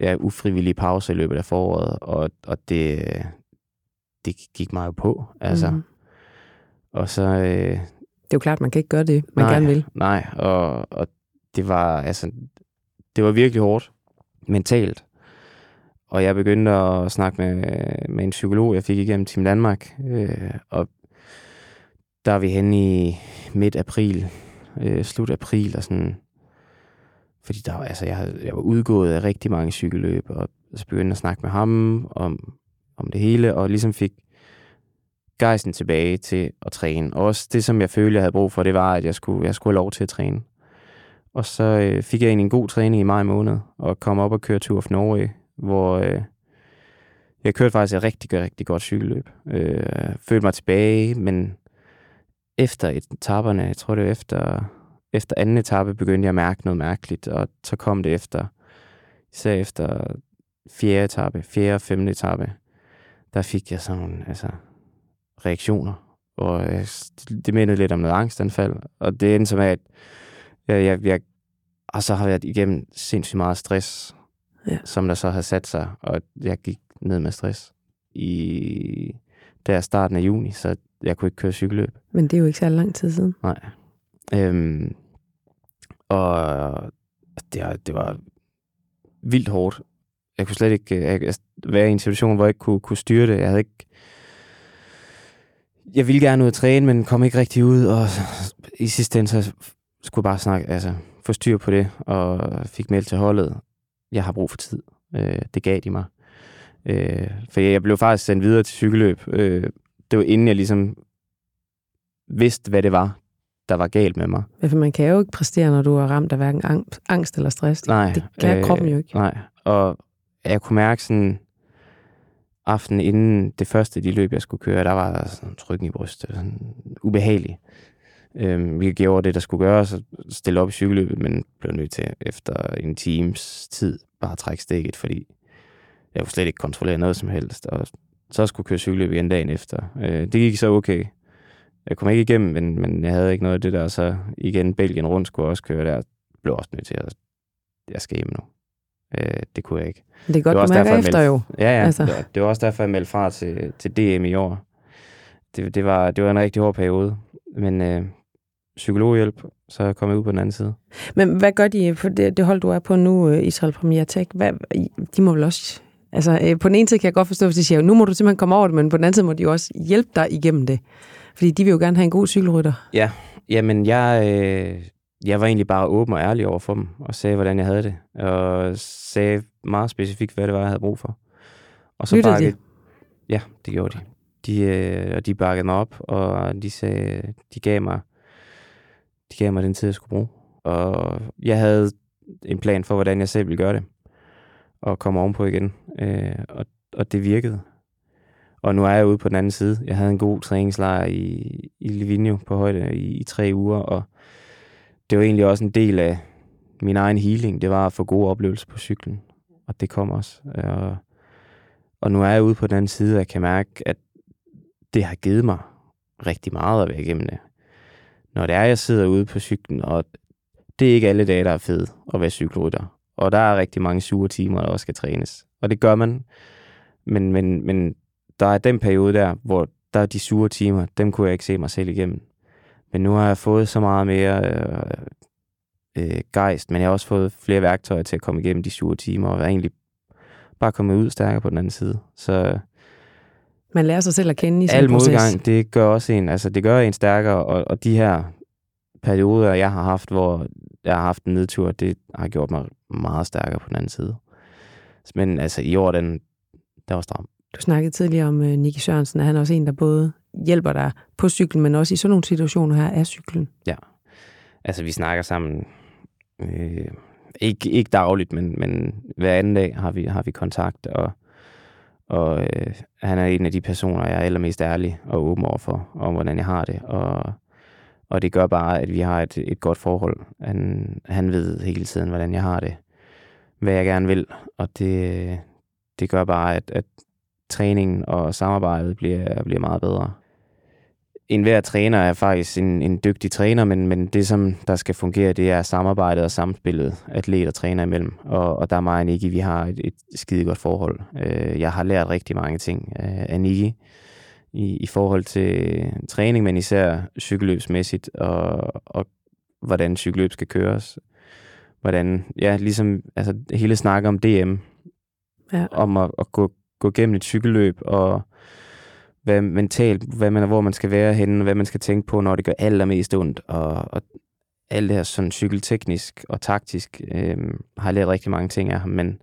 ja, ufrivillige pauser i løbet af foråret, og, og det, det gik mig jo på. Altså. Mm. Og så... Øh, det er jo klart, man kan ikke gøre det, man nej, gerne vil. Nej, og, og det var altså, det var virkelig hårdt mentalt. Og jeg begyndte at snakke med, med en psykolog, jeg fik igennem Team Danmark, øh, og der er vi henne i midt april, øh, slut april og sådan. Fordi der, altså, jeg, havde, jeg var udgået af rigtig mange cykelløb, og så begyndte at snakke med ham om, om det hele, og ligesom fik gejsten tilbage til at træne. Og også det, som jeg følte, jeg havde brug for, det var, at jeg skulle, jeg skulle have lov til at træne. Og så øh, fik jeg en god træning i maj måned, og kom op og kørte Tour of Norway, hvor øh, jeg kørte faktisk et rigtig, rigtig godt cykelløb. Øh, følte mig tilbage, men efter etaperne, jeg tror det var efter, efter anden etape, begyndte jeg at mærke noget mærkeligt, og så kom det efter, især efter fjerde etape, fjerde og femte etape, der fik jeg sådan altså, reaktioner, og øh, det mindede lidt om noget angstanfald, og det endte som at jeg, jeg, jeg og så har jeg været igennem sindssygt meget stress, ja. som der så har sat sig, og jeg gik ned med stress i der starten af juni, så jeg kunne ikke køre cykelløb. Men det er jo ikke så lang tid siden. Nej. Øhm, og det, det var vildt hårdt. Jeg kunne slet ikke jeg, være i en situation, hvor jeg ikke kunne, kunne styre det. Jeg havde ikke... Jeg ville gerne ud og træne, men kom ikke rigtig ud, og i sidste ende, så skulle jeg bare snakke, altså, få styr på det, og fik meldt til holdet. Jeg har brug for tid. Øh, det gav de mig. Øh, for jeg blev faktisk sendt videre til cykelløb. Øh, det var inden jeg ligesom vidste, hvad det var, der var galt med mig. Ja, for man kan jo ikke præstere, når du er ramt af hverken angst eller stress. Nej. Det kan øh, kroppen jo ikke. Nej, og jeg kunne mærke sådan, aftenen inden det første de løb, jeg skulle køre, der var sådan trykken i brystet, sådan ubehageligt. Øhm, vi gjorde det, der skulle gøres, og stille op i cykelløbet, men blev nødt til efter en times tid bare at trække stikket, fordi jeg kunne slet ikke kontrollere noget som helst, og så skulle køre cykelløb igen dagen efter. Øh, det gik så okay. Jeg kom ikke igennem, men, men jeg havde ikke noget af det der, så igen Belgien rundt skulle også køre der. Blev også nødt til at, jeg skal hjem nu. Øh, det kunne jeg ikke. Det er godt, det var du mærker derfor, efter jo. Ja, ja. Altså. Det, var, det var også derfor, jeg meldte fra til, til DM i år. Det, det, var, det var en rigtig hård periode. Men øh, psykologhjælp, så er jeg kommet ud på den anden side. Men hvad gør de på det, det hold, du er på nu, øh, Israel Premier Tech? Hvad, de må vel også... Altså, øh, på den ene side kan jeg godt forstå, hvis de siger, nu må du simpelthen komme over det, men på den anden side må de jo også hjælpe dig igennem det. Fordi de vil jo gerne have en god cykelrytter. Ja, jamen jeg, øh, jeg var egentlig bare åben og ærlig over for dem, og sagde, hvordan jeg havde det. Og sagde meget specifikt, hvad det var, jeg havde brug for. Og så Lyttede bakkede, Ja, det gjorde de. De, øh, og de bakkede mig op, og de sagde, de gav mig, de gav mig den tid, jeg skulle bruge. Og jeg havde en plan for, hvordan jeg selv ville gøre det, og komme ovenpå igen. Øh, og, og det virkede. Og nu er jeg ude på den anden side. Jeg havde en god træningslejr i, i Livigno på højde i, i tre uger, og det var egentlig også en del af min egen healing. Det var at få gode oplevelser på cyklen, og det kom også. Og, og nu er jeg ude på den anden side, og jeg kan mærke, at det har givet mig rigtig meget at være igennem det. Når det er, jeg sidder ude på cyklen, og det er ikke alle dage, der er fede at være cykelrytter. Og der er rigtig mange sure timer, der også skal trænes. Og det gør man. Men, men, men der er den periode der, hvor der er de sure timer, dem kunne jeg ikke se mig selv igennem. Men nu har jeg fået så meget mere øh, øh, gejst, men jeg har også fået flere værktøjer til at komme igennem de sure timer, og egentlig bare komme ud stærkere på den anden side. Så man lærer sig selv at kende i sin Al proces. modgang, det gør også en, altså det gør en stærkere, og, og de her perioder, jeg har haft, hvor jeg har haft en nedtur, det har gjort mig meget stærkere på den anden side. Men altså i år, den, der var stram. Du snakkede tidligere om uh, Nicky Sørensen, at han er også en, der både hjælper dig på cyklen, men også i sådan nogle situationer her af cyklen. Ja, altså vi snakker sammen, øh, ikke, ikke dagligt, men, men hver anden dag har vi, har vi kontakt, og, og øh, han er en af de personer, jeg er allermest ærlig og åben over for, om hvordan jeg har det, og, og det gør bare, at vi har et, et godt forhold. Han, han ved hele tiden, hvordan jeg har det, hvad jeg gerne vil, og det, det gør bare, at, at træningen og samarbejdet bliver, bliver meget bedre. En hver træner er faktisk en, en dygtig træner, men, men det, som der skal fungere, det er samarbejdet og samspillet atlet og træner imellem. Og, og der er mig og Niki, vi har et, et skide godt forhold. Øh, jeg har lært rigtig mange ting af Niki i, i forhold til træning, men især cykelløbsmæssigt, og, og hvordan cykelløb skal køres. Hvordan, ja, ligesom altså, hele snakker om DM, ja. om at, at gå, gå gennem et cykelløb, og hvad mentalt, hvad man, hvor man skal være henne, hvad man skal tænke på, når det gør allermest ondt, og, og alt det her sådan cykelteknisk og taktisk, øh, har jeg lært rigtig mange ting af ham, men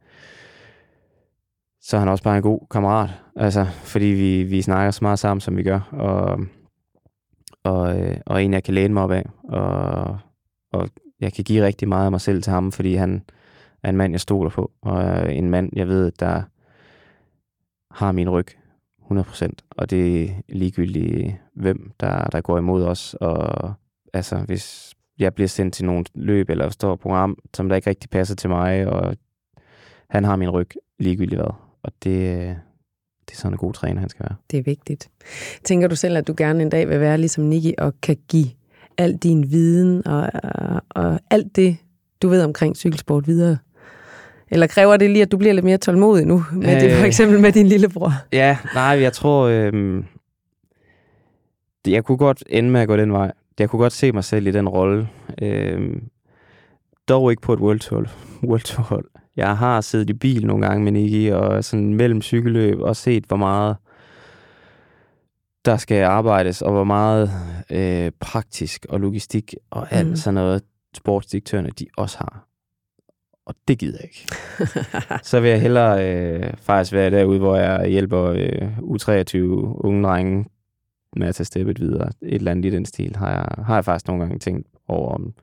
så er han også bare en god kammerat, altså, fordi vi, vi snakker så meget sammen, som vi gør, og, og, øh, og en, jeg kan læne mig op af, og, og jeg kan give rigtig meget af mig selv til ham, fordi han er en mand, jeg stoler på, og en mand, jeg ved, der har min ryg 100%, og det er ligegyldigt, hvem der, der går imod os, og altså, hvis jeg bliver sendt til nogle løb, eller står program, som der ikke rigtig passer til mig, og han har min ryg ligegyldigt hvad, og det, det er sådan en god træner, han skal være. Det er vigtigt. Tænker du selv, at du gerne en dag vil være ligesom Nicky, og kan give al din viden, og, og, og alt det, du ved omkring cykelsport videre eller kræver det lige, at du bliver lidt mere tålmodig nu, med øh, det, for eksempel med din lillebror? Ja, nej, jeg tror, øh, jeg kunne godt ende med at gå den vej. Jeg kunne godt se mig selv i den rolle. Øh, dog ikke på et World Tour, World Tour hold. Jeg har siddet i bil nogle gange med Nicky, og sådan mellem cykelløb, og set, hvor meget der skal arbejdes, og hvor meget øh, praktisk og logistik og alt mm. sådan noget sportsdirektørerne, de også har og det gider jeg ikke. (laughs) så vil jeg hellere øh, faktisk være derude, hvor jeg hjælper øh, U23 unge drenge med at tage steppet videre. Et eller andet i den stil har jeg, har jeg faktisk nogle gange tænkt over, om,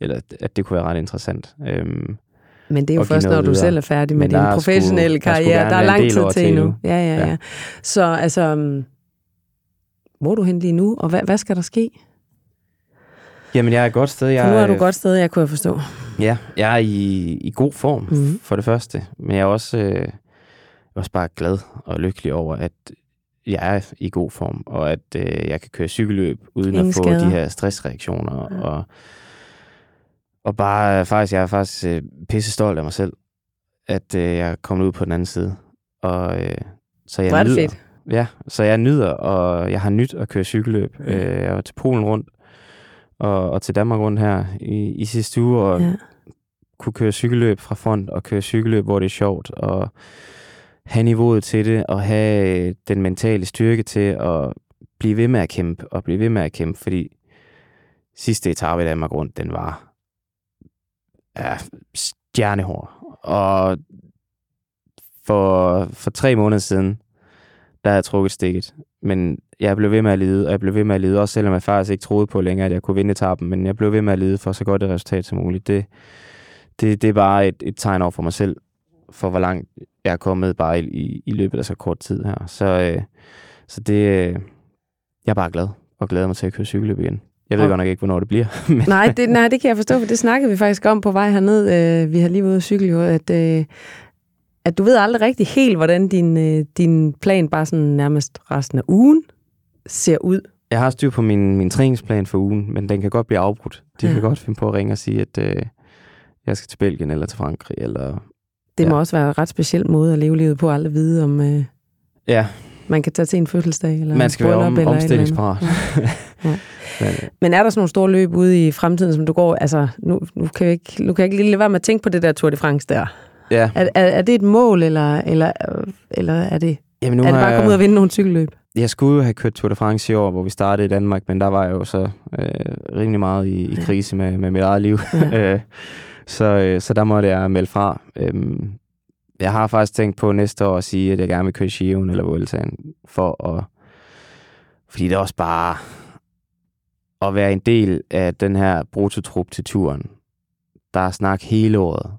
eller at det kunne være ret interessant. Øhm, men det er jo først, når du videre. selv er færdig med din professionelle skulle, karriere. Der, der er lang tid til endnu. Ja, ja, ja, ja. Så altså, hvor er du hen lige nu, og hvad, hvad skal der ske? Jamen, jeg er et godt sted. Jeg, for nu er du et godt sted, jeg kunne forstå. Ja, jeg er i, i god form, mm-hmm. for det første. Men jeg er også, øh, også bare glad og lykkelig over, at jeg er i god form, og at øh, jeg kan køre cykelløb uden Ingen at få skader. de her stressreaktioner. Ja. Og, og bare faktisk, jeg er faktisk øh, pisse stolt af mig selv, at øh, jeg er kommet ud på den anden side. Og øh, så jeg nyder, fedt. Ja, så jeg nyder, og jeg har nyt at køre cykelløb. Mm. Øh, jeg var til Polen rundt, og, og til Danmark rundt her i, i sidste uge, og ja. kunne køre cykelløb fra front, og køre cykelløb, hvor det er sjovt, og have niveauet til det, og have den mentale styrke til at blive ved med at kæmpe, og blive ved med at kæmpe, fordi sidste etape i Danmark rundt, den var ja, stjernehård. Og for, for tre måneder siden, der havde jeg trukket stikket. Men jeg blev ved med at lide, og jeg blev ved med at lide, også selvom jeg faktisk ikke troede på længere, at jeg kunne vinde etappen, men jeg blev ved med at lide for så godt et resultat som muligt. Det, det, det er bare et, et tegn over for mig selv, for hvor langt jeg er kommet bare i, i, i løbet af så kort tid her. Så, øh, så det, øh, jeg er bare glad, og glæder mig til at køre cykelløb igen. Jeg ved godt nok ikke, hvornår det bliver. (laughs) Men Nej, det, nej, det kan jeg forstå, for det snakkede vi faktisk om på vej herned. Øh, vi har lige været ude at cykle, jo, at, øh, at du ved aldrig rigtig helt, hvordan din, øh, din plan bare sådan nærmest resten af ugen ser ud. jeg har styr på min, min træningsplan for ugen, men den kan godt blive afbrudt. De Ja. kan godt finde på at ringe og sige, at øh, jeg skal til Belgien eller til Frankrig. Eller... Det Ja. må også være en ret speciel måde at leve livet på, at aldrig vide, om øh, Ja, man kan tage til en fødselsdag eller man skal være om, eller et eller omstillingsparat. (laughs) Ja. Men, øh, Men er der sådan nogle store løb ude i fremtiden, som du går... Altså, nu, nu, kan, jeg ikke, nu kan jeg ikke lige lade være med at tænke på det der Tour de France der. ja, Er, er, er det et mål, eller, eller, eller er det, Jamen, nu er det bare at komme ud jeg, og vinde nogle cykelløb? jeg skulle jo have kørt Tour de France i år, hvor vi startede i Danmark, men der var jeg jo så øh, rimelig meget i, i krise med, med mit eget liv. Ja. (laughs) Øh, så, øh, så der måtte jeg melde fra. Øhm, jeg har faktisk tænkt på næste år at sige, at jeg gerne vil køre Giroen eller Vueltaen, for at... Fordi det er også bare at være en del af den her brutotrup til turen. Der er snak hele året.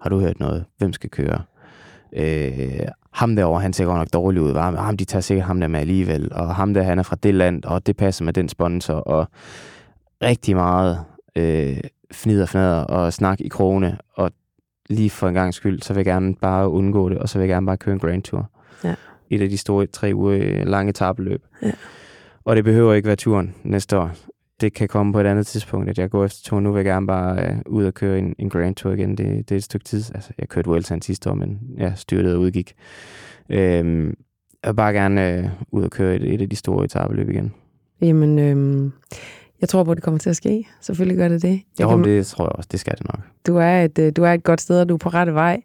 Har du hørt noget? Hvem skal køre? Øh, ham derovre, han ser godt nok dårlig ud. Var? Ham, de tager sikkert ham der med alligevel. Og ham der, han er fra det land, og det passer med den sponsor. Og rigtig meget øh, fnider, fnader og snak i krone. Og lige for en gang skyld, så vil jeg gerne bare undgå det, og så vil jeg gerne bare køre en Grand Tour. Ja. Et af de store tre uger øh, lange etappeløb. Ja. Og det behøver ikke være turen næste år. Det kan komme på et andet tidspunkt, at jeg går efter turen. Nu vil jeg gerne bare øh, ud og køre en, en Grand Tour igen. Det, det er et stykke tid. Altså, jeg kørte Vueltaen sidste år, men jeg styrtede og udgik. Øhm, jeg vil bare gerne øh, ud og køre et, et af de store etappeløb igen. Jamen, øhm, jeg tror på, at det kommer til at ske. Selvfølgelig gør det det. Jeg Jo, kan- det tror jeg også, det skal det nok. du, er et, øh, du er et godt sted, og du er på rette vej.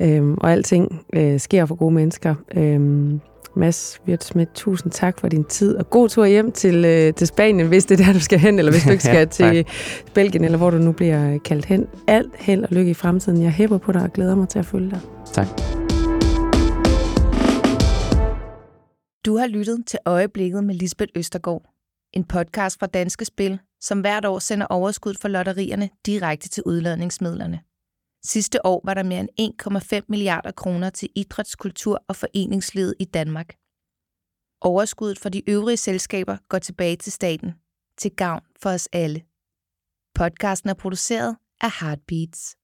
Øhm, og alting øh, sker for gode mennesker. Øhm, Mads Wirtsmith, tusind tak for din tid, og god tur hjem til, øh, til Spanien, hvis det er der, du skal hen, eller hvis du ikke (laughs) skal Ja, til Belgien, eller hvor du nu bliver kaldt hen. Alt held og lykke i fremtiden. Jeg hæpper på dig og glæder mig til at følge dig. Tak. Du har lyttet til Øjeblikket med Lisbeth Østergaard. En podcast fra Danske Spil, som hvert år sender overskud for lotterierne direkte til udladningsmidlerne. Sidste år var der mere end 1,5 milliarder kroner til idrætskultur og foreningslivet i Danmark. Overskuddet fra de øvrige selskaber går tilbage til staten, til gavn for os alle. Podcasten er produceret af Heartbeats.